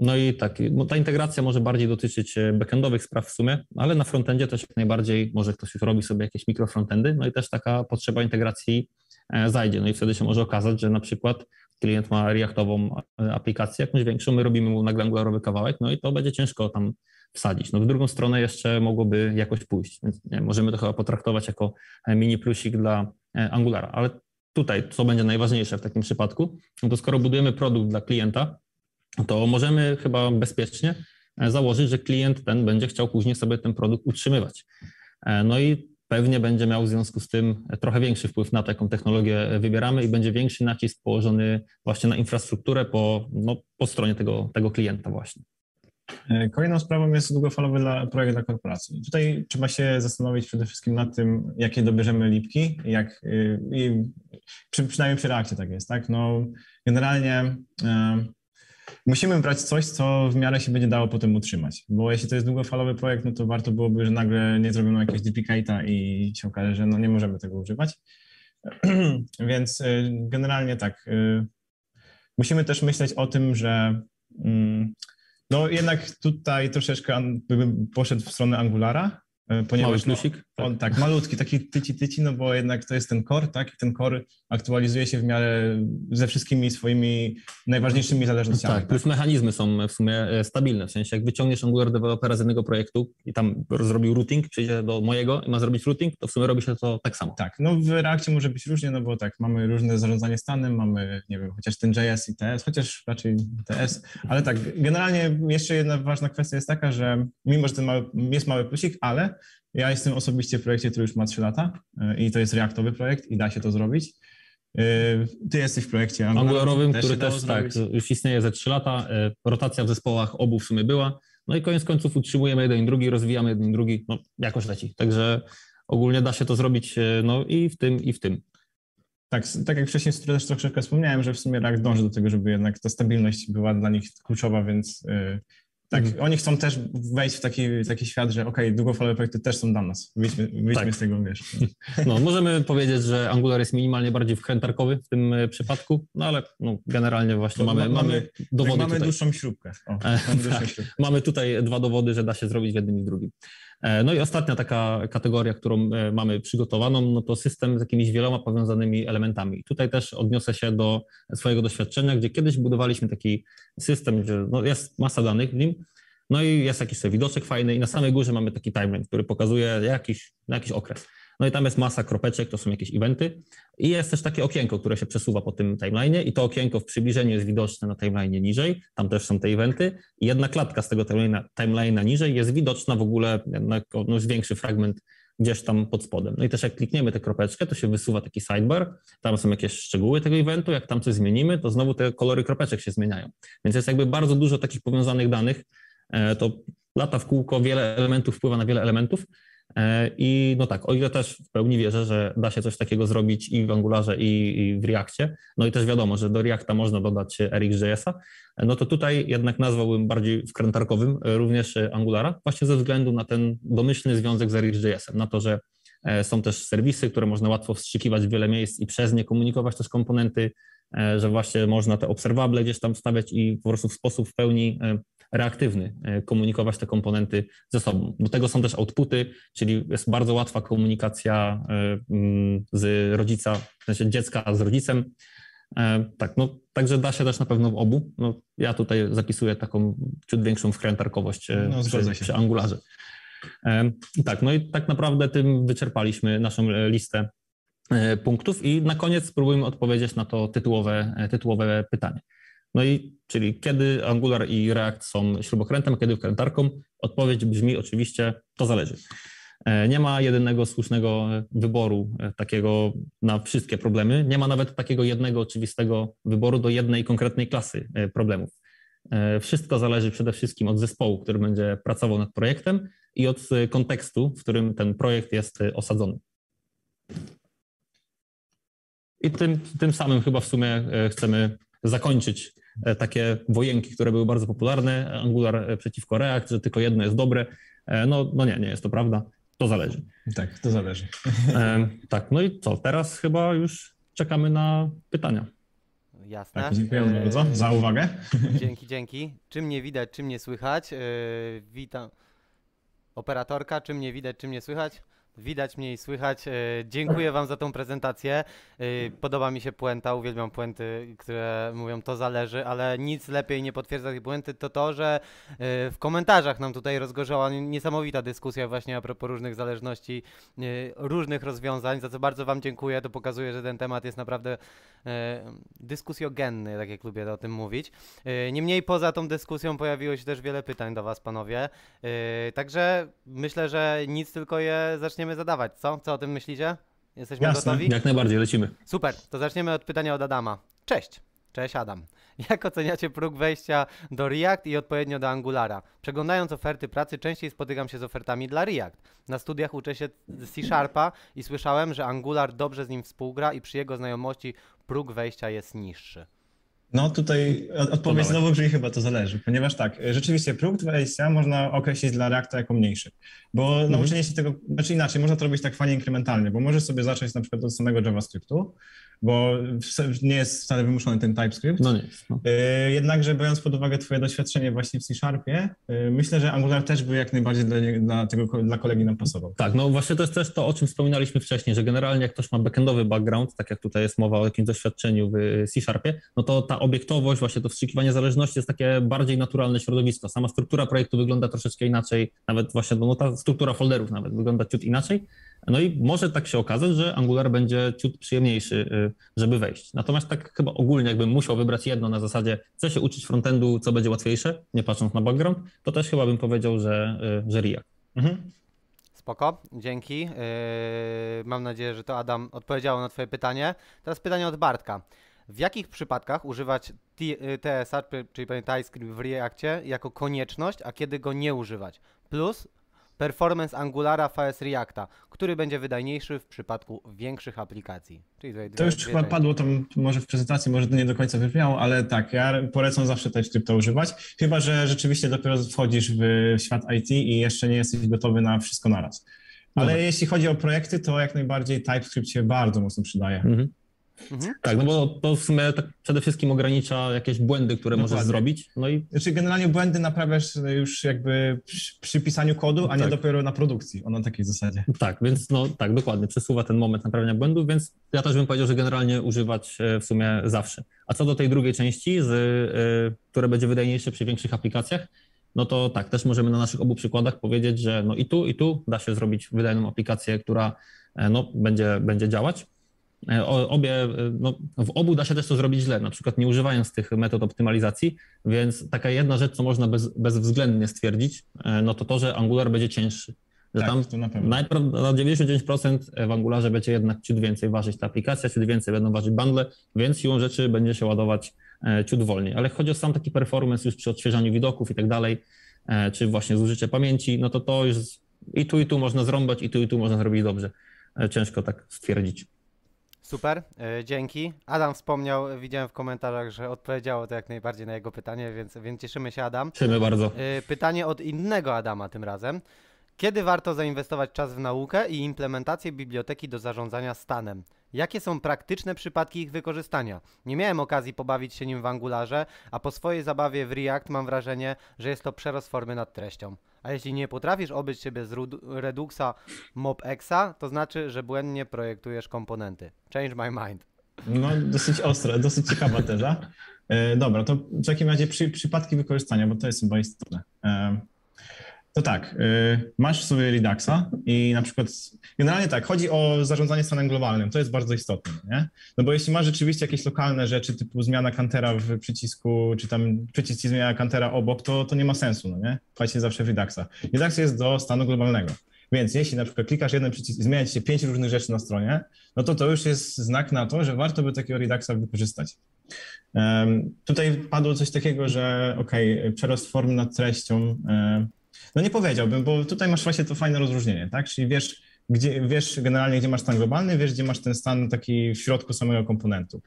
No i tak, no ta integracja może bardziej dotyczyć e, backendowych spraw w sumie, ale na frontendzie też jak najbardziej może ktoś już robi sobie jakieś mikrofrontendy, no i też taka potrzeba integracji e, zajdzie. No i wtedy się może okazać, że na przykład klient ma reaktową e, aplikację jakąś większą, my robimy mu nagle angularowy kawałek, no i to będzie ciężko tam wsadzić. No w drugą stronę jeszcze mogłoby jakoś pójść, więc nie, możemy to chyba potraktować jako mini plusik dla Angulara, ale tutaj, co będzie najważniejsze w takim przypadku, no to skoro budujemy produkt dla klienta, to możemy chyba bezpiecznie e, założyć, że klient ten będzie chciał później sobie ten produkt utrzymywać. E, no i pewnie będzie miał w związku z tym trochę większy wpływ na to, jaką technologię wybieramy i będzie większy nacisk położony właśnie na infrastrukturę po, no, po stronie tego, tego klienta właśnie. E, kolejną sprawą jest długofalowy dla, projekt dla korporacji. Tutaj trzeba się zastanowić przede wszystkim nad tym, jakie dobierzemy lipki, jak, i, przy, przynajmniej przy reakcie tak jest, tak? No, generalnie musimy brać coś, co w miarę się będzie dało potem utrzymać, bo jeśli to jest długofalowy projekt, no to warto byłoby, że nagle nie zrobiono jakiegoś duplicate'a i się okaże, że no nie możemy tego używać. Więc y, generalnie tak, y, musimy też myśleć o tym, że mm, no jednak tutaj troszeczkę poszedł w stronę Angulara, ponieważ Mały plusik? No, on, tak, malutki, taki tyci tyci, no bo jednak to jest ten core, tak, i ten core aktualizuje się w miarę ze wszystkimi swoimi najważniejszymi zależnościami. Tak, plus mechanizmy są w sumie e, stabilne, w sensie jak wyciągniesz Angular Developera z jednego projektu i tam zrobił routing, przyjdzie do mojego i ma zrobić routing, to w sumie robi się to tak samo. Tak, no w reakcie może być różnie, no bo tak, mamy różne zarządzanie stanem, mamy, nie wiem, chociaż ten JS i TS, chociaż raczej TS, ale tak, generalnie jeszcze jedna ważna kwestia jest taka, że mimo, że ten mały, jest mały plusik, ale ja jestem osobiście w projekcie, który już ma 3 lata e, i to jest reaktowy projekt i da się to zrobić. E, ty jesteś w projekcie Angularowym, który też tak, już istnieje ze 3 lata. E, rotacja w zespołach obu w sumie była. No i koniec końców utrzymujemy jeden i drugi, rozwijamy jeden i drugi, no jakoś leci. Także ogólnie da się to zrobić no i w tym, i w tym. Tak, tak jak wcześniej też troszeczkę wspomniałem, że w sumie React dąży do tego, żeby jednak ta stabilność była dla nich kluczowa, więc tak, mhm. oni chcą też wejść w taki, taki świat, że okej, okay, długofalowe projekty też są dla nas. Wyjdźmy, wyjdźmy tak. z tego, wiesz. No, możemy powiedzieć, że Angular jest minimalnie bardziej wkrętarkowy w tym e, przypadku, no ale no, generalnie właśnie mamy, mamy, mamy dowody mamy tutaj. dłuższą śrubkę. O, mamy, tak. śrubkę. mamy tutaj dwa dowody, że da się zrobić w jednym i w drugim. E, no i ostatnia taka kategoria, którą e, mamy przygotowaną, no to system z jakimiś wieloma powiązanymi elementami. Tutaj też odniosę się do swojego doświadczenia, gdzie kiedyś budowaliśmy taki system, gdzie no jest masa danych w nim, no i jest jakiś sobie widoczek fajny i na samej górze mamy taki timeline, który pokazuje jakiś, jakiś okres. No i tam jest masa kropeczek, to są jakieś eventy. I jest też takie okienko, które się przesuwa po tym timeline i to okienko w przybliżeniu jest widoczne na timeline niżej, tam też są te eventy. I jedna klatka z tego timeline'a timeline niżej jest widoczna w ogóle na no, większy fragment gdzieś tam pod spodem. No i też jak klikniemy tę kropeczkę, to się wysuwa taki sidebar, tam są jakieś szczegóły tego eventu, jak tam coś zmienimy, to znowu te kolory kropeczek się zmieniają. Więc jest jakby bardzo dużo takich powiązanych danych, e, to lata w kółko, wiele elementów wpływa na wiele elementów I no tak, o ile też w pełni wierzę, że da się coś takiego zrobić i w Angularze, i, i w Reakcie, no i też wiadomo, że do Reacta można dodać RxJS-a, no to tutaj jednak nazwałbym bardziej wkrętarkowym e, również Angulara, właśnie ze względu na ten domyślny związek z RxJS-em, na to, że e, są też serwisy, które można łatwo wstrzykiwać w wiele miejsc i przez nie komunikować też komponenty, że właśnie można te obserwable gdzieś tam wstawiać i po prostu w sposób w pełni reaktywny, e, komunikować te komponenty ze sobą. Do tego są też outputy, czyli jest bardzo łatwa komunikacja e, mm, z rodzica, w sensie dziecka z rodzicem. E, tak, no także da się też na pewno w obu. No, ja tutaj zapisuję taką ciut większą wkrętarkowość no, przy, przy Angularze. Tak, no i tak naprawdę tym wyczerpaliśmy naszą listę punktów i na koniec spróbujmy odpowiedzieć na to tytułowe, tytułowe pytanie. No i czyli kiedy Angular i React są śrubokrętem, kiedy wkrętarką? Odpowiedź brzmi oczywiście, to zależy. E, nie ma jedynego słusznego wyboru e, takiego na wszystkie problemy. Nie ma nawet takiego jednego oczywistego wyboru do jednej konkretnej klasy e, problemów. Wszystko zależy przede wszystkim od zespołu, który będzie pracował nad projektem i od kontekstu, w którym ten projekt jest osadzony. I tym, tym samym chyba w sumie chcemy zakończyć takie wojenki, które były bardzo popularne, Angular e, przeciwko React, że tylko jedno jest dobre. E, no, no nie, nie jest to prawda. To zależy. Tak, to zależy. tak, no i co? Teraz chyba już czekamy na pytania. jasne. Tak, dziękuję E, bardzo za uwagę. Dzięki, dzięki. Czym nie widać, czym nie słychać? Witam. Operatorka, czym nie widać, czym nie słychać? Widać mnie i słychać. Yy, dziękuję Wam za tą prezentację. Yy, podoba mi się puenta, uwielbiam puenty, które mówią to zależy, ale nic lepiej nie potwierdza tej puenty, to to, że yy, w komentarzach nam tutaj rozgorzała niesamowita dyskusja właśnie a propos różnych zależności, różnych rozwiązań, za co bardzo Wam dziękuję. To pokazuje, że ten temat jest naprawdę dyskusjogenny, tak jak lubię o tym mówić. Niemniej poza tą dyskusją pojawiło się też wiele pytań do Was, panowie. Także myślę, że nic, tylko je zaczniemy zadawać, co? Co o tym myślicie? Jesteśmy Jasne. gotowi? Jak najbardziej, lecimy. Super, to zaczniemy od pytania od Adama. Cześć. Cześć Adam. Jak oceniacie próg wejścia do React i odpowiednio do Angulara? Przeglądając oferty pracy, częściej spotykam się z ofertami dla React. Na studiach uczę się C Sharpa i słyszałem, że Angular dobrze z nim współgra i przy jego znajomości próg wejścia jest niższy. No tutaj od- odpowiedź dawaj. znowu brzmi chyba to zależy, ponieważ tak, e, rzeczywiście próg wejścia można określić dla Reacta jako mniejszy, bo nauczenie się tego, znaczy inaczej, można to robić tak fajnie inkrementalnie, bo możesz sobie zacząć na przykład od samego JavaScriptu, bo nie jest wcale wymuszony ten TypeScript, No nie jest. No. E, Jednakże biorąc pod uwagę Twoje doświadczenie właśnie w C-Sharpie, e, myślę, że Angular też by jak najbardziej dla, dla tego dla kolegi nam pasował. Tak, no właśnie to jest też to, o czym wspominaliśmy wcześniej, że generalnie jak ktoś ma backendowy background, tak jak tutaj jest mowa o jakimś doświadczeniu w C-Sharpie, no to ta obiektowość, właśnie to wstrzykiwanie zależności jest takie bardziej naturalne środowisko. Sama struktura projektu wygląda troszeczkę inaczej, nawet właśnie no, ta struktura folderów nawet wygląda ciut inaczej. No i może tak się okazać, że Angular będzie ciut przyjemniejszy, y, żeby wejść. Natomiast tak chyba ogólnie, jakbym musiał wybrać jedno na zasadzie, chcę się uczyć frontendu, co będzie łatwiejsze, nie patrząc na background, to też chyba bym powiedział, że, y, że React. Mhm. Spoko, dzięki. Yy, mam nadzieję, że to Adam odpowiedziało na Twoje pytanie. Teraz pytanie od Bartka. W jakich przypadkach używać T- y, czyli pewnie TypeScript w Reactie jako konieczność, a kiedy go nie używać? Plus performance Angulara VS Reacta, który będzie wydajniejszy w przypadku większych aplikacji. Czyli tutaj To dwie- już dwie chyba części. padło tam może w prezentacji, może to nie do końca wybrzmiało, ale tak, ja polecam zawsze TypeScripta używać, chyba że rzeczywiście dopiero wchodzisz w świat IT i jeszcze nie jesteś gotowy na wszystko naraz. Ale Dobra. jeśli chodzi o projekty, to jak najbardziej TypeScript się bardzo mocno przydaje. Mhm. Mhm. Tak, no bo to w sumie tak przede wszystkim ogranicza jakieś błędy, które możesz Dokładnie. zrobić. No i Znaczy generalnie błędy naprawiasz już jakby przy, przy pisaniu kodu, a nie Tak. dopiero na produkcji, o na takiej zasadzie. tak, więc no tak, dokładnie, przesuwa ten moment naprawiania błędów, więc ja też bym powiedział, że generalnie używać e, w sumie zawsze. A co do tej drugiej części, z, e, które będzie wydajniejsze przy większych aplikacjach, no to tak, też możemy na naszych obu przykładach powiedzieć, że no i tu, i tu da się zrobić wydajną aplikację, która e, no, będzie, będzie działać. E, Obie, e, no, w obu da się też to zrobić źle, na przykład nie używając tych metod optymalizacji, więc taka jedna rzecz, co można bez, bezwzględnie stwierdzić, e, no to to, że Angular będzie cięższy. Że Tak, tam to na pewno. na 99% w Angularze będzie jednak ciut więcej ważyć ta aplikacja, ciut więcej będą ważyć bundle, więc siłą rzeczy będzie się ładować ciut wolniej. Ale chodzi o sam taki performance już przy odświeżaniu widoków i tak dalej, czy właśnie zużycie pamięci, no to to już i tu, i tu można zrąbać, i tu, i tu można zrobić dobrze. Ciężko tak stwierdzić. Super, e, dzięki. Adam wspomniał, widziałem w komentarzach, że odpowiedziało to jak najbardziej na jego pytanie, więc, więc cieszymy się Adam. Cieszymy bardzo. E, Pytanie od innego Adama tym razem. Kiedy warto zainwestować czas w naukę i implementację biblioteki do zarządzania stanem? Jakie są praktyczne przypadki ich wykorzystania? Nie miałem okazji pobawić się nim w Angularze, a po swojej zabawie w React mam wrażenie, że jest to przerost formy nad treścią. A jeśli nie potrafisz obyć bez Rudu- Reduxa MobExa, to znaczy, że błędnie projektujesz komponenty. Change my mind. No, dosyć ostra, dosyć ciekawa teza. E, dobra, to w takim razie przy, przypadki wykorzystania, bo to jest chyba istotne. E, to tak, e, masz sobie Reduxa i na przykład, generalnie tak, chodzi o zarządzanie stanem globalnym, to jest bardzo istotne, nie? No bo jeśli masz rzeczywiście jakieś lokalne rzeczy, typu zmiana kantera w przycisku, czy tam przycisk ci zmienia kantera obok, to, to nie ma sensu, no nie? Płacie zawsze w Reduxa. Redux jest do stanu globalnego. Więc jeśli na przykład klikasz jeden przycisk i zmienia ci się pięć różnych rzeczy na stronie, no to to już jest znak na to, że warto by takiego Reduxa wykorzystać. Um, tutaj padło coś takiego, że okay, przerost formy nad treścią. Um, no nie powiedziałbym, bo tutaj masz właśnie to fajne rozróżnienie, tak? Czyli wiesz, gdzie, wiesz generalnie, gdzie masz stan globalny, wiesz, gdzie masz ten stan taki w środku samego komponentu.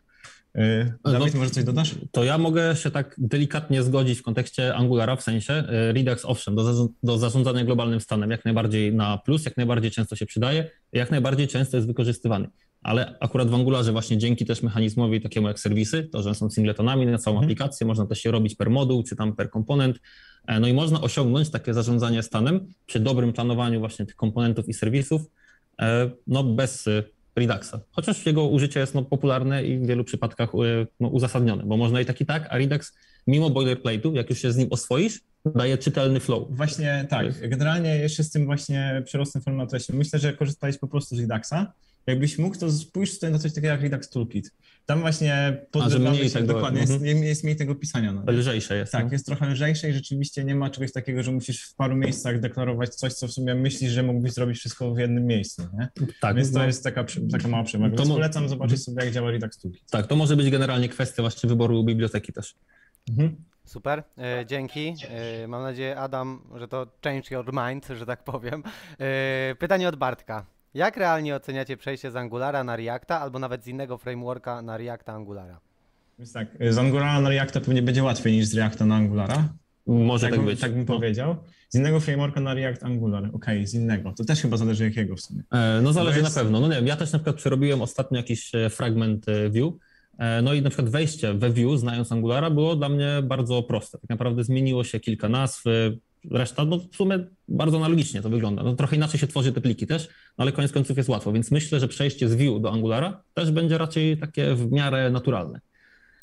Yy, Dawid, No, może coś dodasz? To ja mogę się tak delikatnie zgodzić w kontekście Angulara, w sensie e, Redux, owszem, do, do zarządzania globalnym stanem jak najbardziej na plus, jak najbardziej często się przydaje, jak najbardziej często jest wykorzystywany. Ale akurat w Angularze właśnie dzięki też mechanizmowi takiemu jak serwisy, to, że są singletonami na całą Mhm. aplikację, można też się robić per moduł, czy tam per komponent, E, no i można osiągnąć takie zarządzanie stanem przy dobrym planowaniu właśnie tych komponentów i serwisów, e, no bez e, Reduxa. Chociaż jego użycie jest no, popularne i w wielu przypadkach no, uzasadnione, bo można i tak i tak, a Redux mimo boilerplate'u, jak już się z nim oswoisz, daje czytelny flow. Właśnie tak, generalnie jeszcze z tym właśnie przerostem formy treści. Myślę, że korzystałeś po prostu z Reduxa. Jakbyś mógł, to spójrz tutaj na coś takiego jak Redux Toolkit. Tam właśnie podrywamy mniej się, tego- dokładnie, mhm. jest, jest mniej tego pisania. No. Lżejsze jest. Tak, no. jest trochę lżejsze i rzeczywiście nie ma czegoś takiego, że musisz w paru miejscach deklarować coś, co w sumie myślisz, że mógłbyś zrobić wszystko w jednym miejscu, nie? tak, Więc to no, jest taka, taka mała przewaga. Więc mo- polecam zobaczyć sobie, jak działa Redux Toolkit. tak, to może być generalnie kwestia właśnie wyboru biblioteki też. Mhm. Super, e, dzięki. E, mam nadzieję, Adam, że to change your mind, że tak powiem. E, pytanie od Bartka. Jak realnie oceniacie przejście z Angulara na Reacta, albo nawet z innego frameworka na Reacta Angulara? Więc tak, z Angulara na Reacta pewnie będzie łatwiej niż z Reacta na Angulara. Może tak, tak, być. tak bym No. powiedział. Z innego frameworka na React Angular. Okej, z innego. To też chyba zależy jakiego w sumie. E, No zależy jest- na pewno. No nie wiem, ja też na przykład przerobiłem ostatnio jakiś e, fragment e, view, e, no i na przykład wejście we view, znając Angulara, było dla mnie bardzo proste. Tak naprawdę zmieniło się kilka nazw, reszta, no w sumie bardzo analogicznie to wygląda. No trochę inaczej się tworzy te pliki też, no ale koniec końców jest łatwo, więc myślę, że przejście z view do Angulara też będzie raczej takie w miarę naturalne.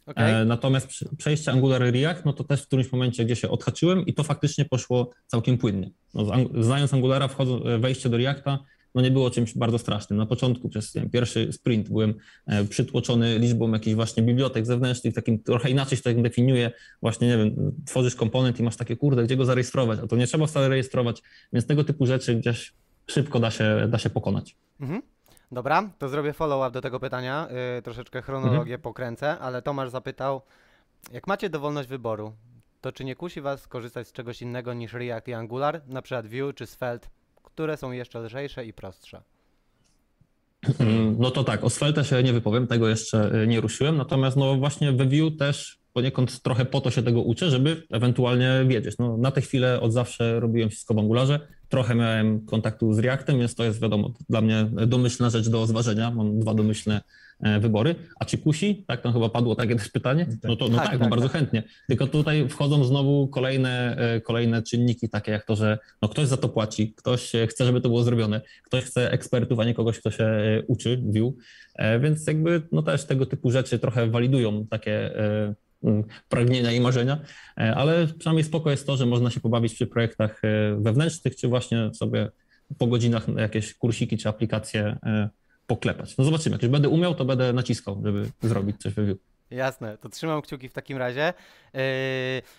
Okej, E, Natomiast przejście Angular React, no to też w którymś momencie, gdzie się odhaczyłem i to faktycznie poszło całkiem płynnie. No, znając Angulara, wchodzą, e, wejście do Reacta, no nie było czymś bardzo strasznym. Na początku przez wiem, pierwszy sprint byłem e, przytłoczony liczbą jakichś właśnie bibliotek zewnętrznych, takim trochę inaczej się tak definiuje, właśnie nie wiem, tworzysz komponent i masz takie, kurde, gdzie go zarejestrować, a to nie trzeba wcale rejestrować, więc tego typu rzeczy gdzieś szybko da się, da się pokonać. mhm. dobra, to zrobię follow-up do tego pytania. E, troszeczkę chronologię pokręcę, ale Tomasz zapytał, jak macie dowolność wyboru, to czy nie kusi was korzystać z czegoś innego niż React i Angular, na przykład Vue czy Svelte, które są jeszcze lżejsze i prostsze? Mm, No to tak, o Svelte się nie wypowiem, tego jeszcze y, nie ruszyłem, natomiast no właśnie we Vue też poniekąd trochę po to się tego uczę, żeby ewentualnie wiedzieć. No, na tę chwilę od zawsze robiłem wszystko w Angularze, trochę miałem kontaktu z Reactem, więc to jest wiadomo dla mnie domyślna rzecz do zważenia, mam dwa domyślne e, wybory. A czy kusi? Tak, tam chyba padło takie też pytanie. No to no Tak, tak, tak, no bardzo tak. chętnie. Tylko tutaj wchodzą znowu kolejne, e, kolejne czynniki, takie jak to, że no ktoś za to płaci, ktoś e, chce, żeby to było zrobione, ktoś chce ekspertów, a nie kogoś, kto się e, uczy. E, Więc jakby no też tego typu rzeczy trochę walidują takie e, pragnienia i marzenia, E, ale przynajmniej spoko jest to, że można się pobawić przy projektach e, wewnętrznych, czy właśnie sobie po godzinach na jakieś kursiki czy aplikacje e, poklepać. No zobaczymy, jak już będę umiał, to będę naciskał, żeby zrobić coś we view. Jasne, to trzymam kciuki w takim razie. Yy,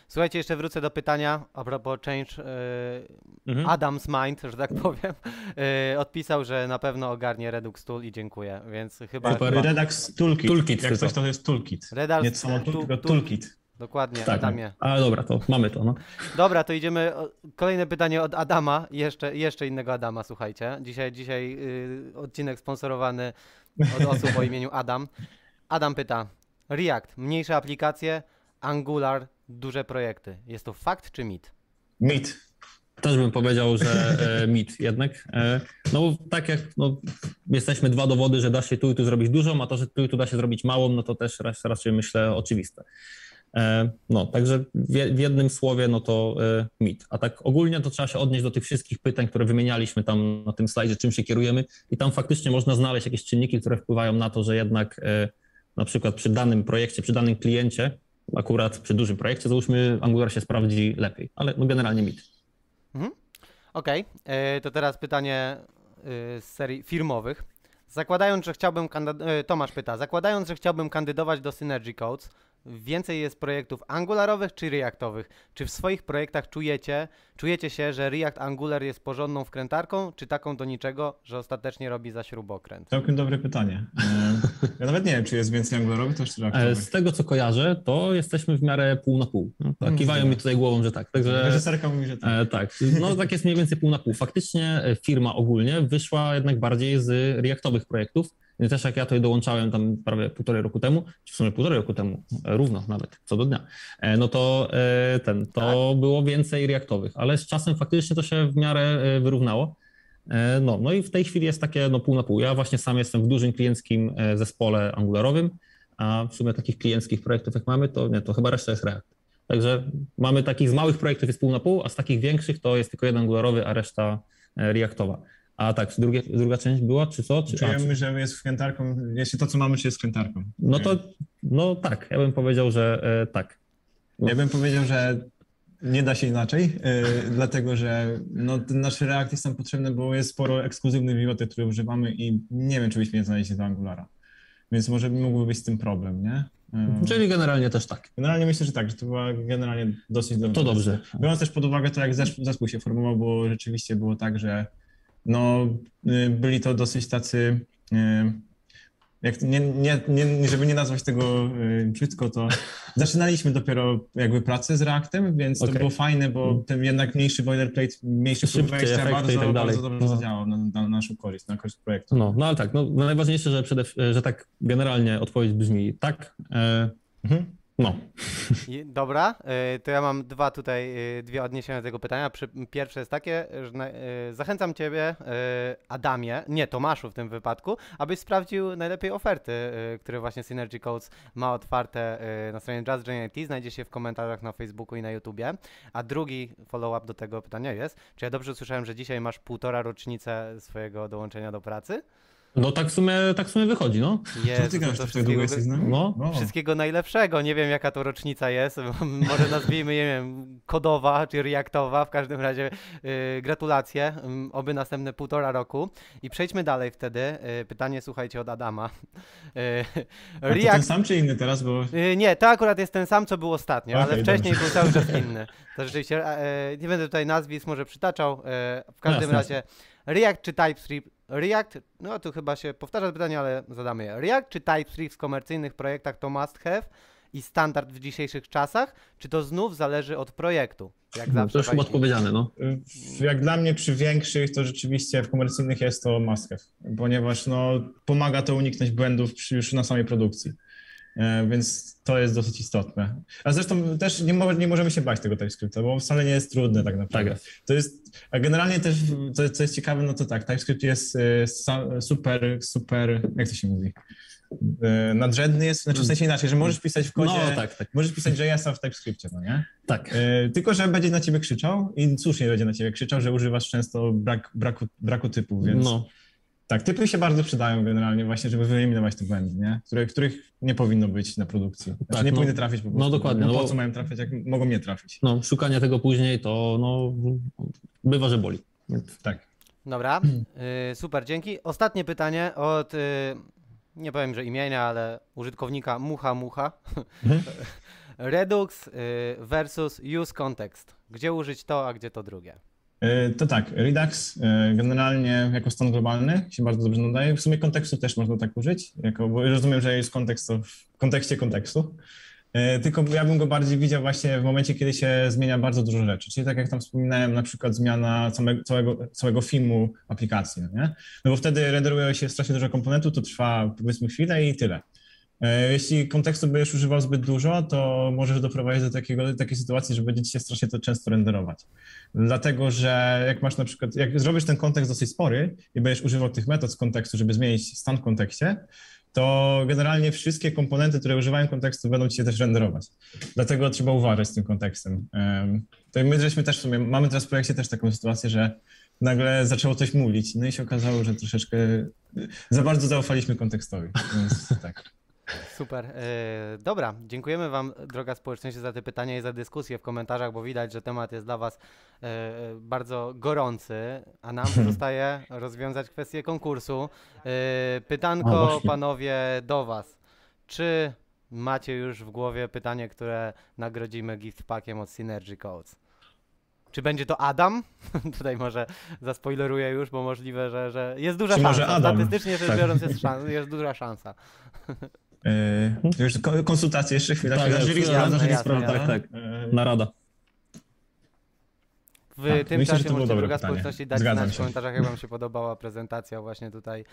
słuchajcie, jeszcze wrócę do pytania a propos change. Yy, Mhm. Adam's Mind, że tak powiem, yy, odpisał, że na pewno ogarnie Redux Tool i dziękuję, więc chyba, Super. chyba Redux Toolkit. Toolkit Jak tylko. coś to jest Toolkit. Redux Nie to samo tool, Toolkit. Dokładnie, Tak, Adamie. ale dobra, to mamy to. No. Dobra, to idziemy. Kolejne pytanie od Adama, jeszcze, jeszcze innego Adama, słuchajcie. Dzisiaj, dzisiaj yy, odcinek sponsorowany od osób o imieniu Adam. Adam pyta, React, mniejsze aplikacje, Angular, duże projekty. Jest to fakt czy mit? Meet. Też bym powiedział, że e, mit jednak. E, no tak jak no, jesteśmy dwa dowody, że da się tu i tu zrobić dużą, a to, że tu i tu da się zrobić małą, no to też raczej myślę oczywiste. E, no, także w, je- w jednym słowie, no to e, mit. A tak ogólnie to trzeba się odnieść do tych wszystkich pytań, które wymienialiśmy tam na tym slajdzie, czym się kierujemy i tam faktycznie można znaleźć jakieś czynniki, które wpływają na to, że jednak e, na przykład przy danym projekcie, przy danym kliencie, akurat przy dużym projekcie, załóżmy, Angular się sprawdzi lepiej, ale no generalnie mit. Okej, e, to teraz pytanie z serii firmowych. Zakładając, że chciałbym, Tomasz pyta, zakładając, że chciałbym kandydować do Synergy Codes, więcej jest projektów angularowych czy reactowych? Czy w swoich projektach czujecie, czujecie się, że React Angular jest porządną wkrętarką, czy taką do niczego, że ostatecznie robi za śrubokręt? Całkiem dobre pytanie. E, Ja nawet nie wiem, czy jest więcej Angularowych, E, Reactowych. Z tego co kojarzę, to jesteśmy w miarę pół na pół. No, tak, kiwają zgadza mi tutaj głową, że tak. Także Reżyserka mówi, że tak. e, tak, no tak jest mniej więcej pół na pół. Faktycznie e, firma ogólnie wyszła jednak bardziej z reaktowych projektów. Też jak ja tutaj dołączałem tam prawie półtorej roku temu, czy w sumie półtorej roku temu, e, równo nawet, co do dnia, e, no to e, ten, to było więcej reaktowych, ale z czasem faktycznie to się w miarę wyrównało. No, no i w tej chwili jest takie no, pół na pół. Ja właśnie sam jestem w dużym klienckim zespole angularowym, a w sumie takich klienckich projektów jak mamy, to nie, to chyba reszta jest React. Także mamy takich z małych projektów jest pół na pół, a z takich większych to jest tylko jeden angularowy, a reszta Reactowa. A tak, drugie, druga część była, czy co? Czy, a, Czujemy, czy, że jest wkrętarką, jeśli to, co mamy, czy jest wkrętarką. no to no tak, ja bym powiedział, że e, tak. Ja bym powiedział, że nie da się inaczej, yy, dlatego że no, ten nasz React jest tam potrzebny, bo jest sporo ekskluzywnych bibliotek, które używamy i nie wiem, czy byśmy je znaleźli do Angulara. Więc może mógłby być z tym problem, nie? Yy, Czyli generalnie też tak. Generalnie myślę, że tak, że to była generalnie dosyć dobra To dobrze. Biorąc też pod uwagę to, jak zes- zespół się formował, bo rzeczywiście było tak, że no, y, byli to dosyć tacy, y, jak, nie, nie, nie, żeby nie nazwać tego y, brzydko, to zaczynaliśmy dopiero jakby pracę z Reactem, więc to Okej. było fajne, bo ten jednak mniejszy boilerplate, mniejszy próg wejścia bardzo, tak bardzo dobrze No. zadziałał na, na naszą korzyść, na korzyść projektu. No, no ale tak, no, najważniejsze, że, przede, że tak generalnie odpowiedź brzmi tak. E, Mhm. No, Dobra, y, to ja mam dwa tutaj, y, dwie odniesienia do tego pytania. Pierwsze jest takie, że y, zachęcam Ciebie, Adamie, nie Tomaszu w tym wypadku, abyś sprawdził najlepiej oferty, które właśnie Synergy Codes ma otwarte na stronie IT. Znajdzie się w komentarzach na Facebooku i na YouTubie. A drugi follow-up do tego pytania jest, czy ja dobrze usłyszałem, że dzisiaj masz półtora rocznicę swojego dołączenia do pracy? No tak w sumie, tak w sumie wychodzi, no. Jezu, Co ty to to tak długo jesteś z nami? No. Wszystkiego najlepszego. Nie wiem, jaka to rocznica jest. Może nazwijmy, nie wiem, kodowa czy reaktowa. W każdym razie yy, gratulacje. Ym, Oby następne półtora roku. I przejdźmy dalej wtedy. Yy, pytanie, słuchajcie, od Adama. Yy, A to ten React. sam czy inny teraz, bo Yy, nie, to akurat jest ten sam, co był ostatnio, ale Okej, wcześniej dobrze. był cały czas inny. To rzeczywiście, e, nie będę tutaj nazwisk może przytaczał. W każdym Jasne, razie, React czy TypeScript? React, no tu chyba się powtarza to pytanie, ale zadamy je. React czy TypeScript w komercyjnych projektach to must have i standard w dzisiejszych czasach, czy to znów zależy od projektu? Jak no zawsze. to już chyba odpowiedziane, no. Jak dla mnie przy większych, to rzeczywiście w komercyjnych jest to must have, ponieważ no, pomaga to uniknąć błędów przy, już na samej produkcji. E, Więc to jest dosyć istotne. A zresztą też nie, nie możemy się bać tego TypeScripta, bo wcale nie jest trudny tak naprawdę. Tak. To jest, a generalnie też, co, co jest ciekawe, no to tak, TypeScript jest e, super, super, jak to się mówi? E, Nadrzędny jest, znaczy w sensie inaczej, że możesz pisać w kodzie, No tak, tak, możesz pisać JS-a w TypeScriptie, no nie? tak. E, Tylko, że będzie na ciebie krzyczał i słusznie będzie na ciebie krzyczał, że używasz często brak, braku, braku typów, więc No, tak, typy się bardzo przydają generalnie właśnie, żeby wyeliminować te błędy, nie? Które, których nie powinno być na produkcji. Znaczy Tak, nie no. powinny trafić po prostu. No dokładnie, No no po bo- co mają trafiać, jak mogą nie trafić? no, szukanie tego później to no, bywa, że boli. Tak. Dobra, y, super, dzięki. Ostatnie pytanie od, y, nie powiem, że imienia, ale użytkownika Mucha Mucha. Mhm. Redux y, versus use context. Gdzie użyć to, a gdzie to drugie? E, To tak, Redux e, generalnie jako stan globalny się bardzo dobrze nadaje. W sumie kontekstu też można tak użyć, jako, bo rozumiem, że jest kontekst w kontekście kontekstu. E, Tylko ja bym go bardziej widział właśnie w momencie, kiedy się zmienia bardzo dużo rzeczy. Czyli tak jak tam wspominałem, na przykład zmiana całego, całego, całego filmu aplikacji, no nie? No bo wtedy renderuje się strasznie dużo komponentów, to trwa powiedzmy chwilę i tyle. E, Jeśli kontekstu będziesz używał zbyt dużo, to możesz doprowadzić do takiego, takiej sytuacji, że będzie ci się strasznie to często renderować. Dlatego, że jak masz na przykład, jak zrobisz ten kontekst dosyć spory i będziesz używał tych metod z kontekstu, żeby zmienić stan w kontekście, to generalnie wszystkie komponenty, które używają kontekstu, będą ci się też renderować. Dlatego trzeba uważać z tym kontekstem. Em, To my żeśmy też w sumie, mamy teraz w projekcie też taką sytuację, że nagle zaczęło coś mulić, no i się okazało, że troszeczkę za bardzo zaufaliśmy kontekstowi, więc tak. Super. y, dobra, dziękujemy Wam, droga społeczność, za te pytania i za dyskusję w komentarzach, bo widać, że temat jest dla Was y, bardzo gorący, a nam zostaje rozwiązać kwestię konkursu. A, pytanko, panowie, do Was. Czy macie już w głowie pytanie, które nagrodzimy gift packiem od Synergy Codes? Czy będzie to Adam? Tutaj może zaspoileruję już, bo możliwe, że, że jest duża Czy szansa. Adam? Statystycznie rzecz Tak. biorąc jest, szan- jest duża szansa. E, Już ko- konsultacje jeszcze chwila, Tak, chwila, jasne, jury jasne, sprawdza. tak, tak. E, narada. w Tak, tym myślę, że czasie możecie druga społeczności dać Zgadzam znać w komentarzach, jak wam się podobała prezentacja właśnie tutaj y,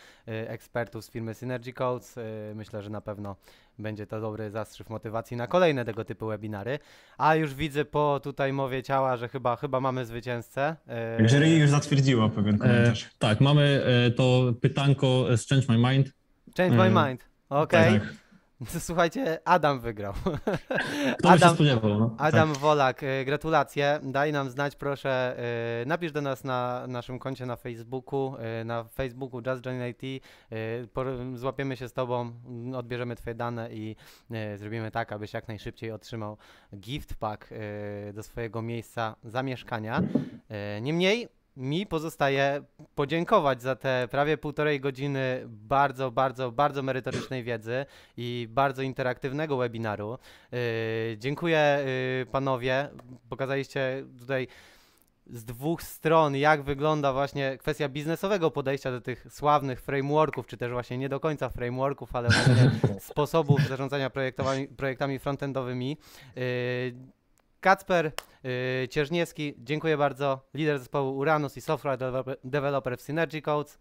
ekspertów z firmy Synergy Codes. Y, myślę, że na pewno będzie to dobry zastrzyw motywacji na kolejne tego typu webinary. A już widzę po tutaj mowie ciała, że chyba, chyba mamy zwycięzcę. Jury już zatwierdziło pewien komentarz. E, tak, mamy e, to pytanko z Change My Mind. Change my e, mind. Okej. Tak. Słuchajcie, Adam wygrał. Kto by się Adam, spodziewał? No? Adam Wolak, y, gratulacje. Daj nam znać proszę, y, napisz do nas na naszym koncie na Facebooku, y, na Facebooku Just Join IT. Złapiemy się z tobą, odbierzemy twoje dane i zrobimy tak, abyś jak najszybciej otrzymał gift pack do swojego miejsca zamieszkania. Niemniej mi pozostaje podziękować za te prawie półtorej godziny bardzo, bardzo, bardzo merytorycznej wiedzy i bardzo interaktywnego webinaru. Yy, dziękuję yy, panowie. Pokazaliście tutaj z dwóch stron, jak wygląda właśnie kwestia biznesowego podejścia do tych sławnych frameworków, czy też właśnie nie do końca frameworków, ale właśnie sposobów zarządzania projektowami, projektami frontendowymi. Yy, Kacper yy, Cierzniewski, dziękuję bardzo, lider zespołu Uranus i software developer, w Synergy Codes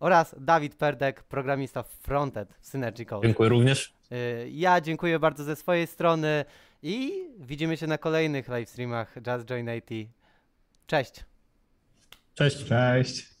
oraz Dawid Perdek, programista frontend w Synergy Codes. Dziękuję również. Y, Ja dziękuję bardzo ze swojej strony i widzimy się na kolejnych live streamach Just Join IT. Cześć! Cześć. Cześć.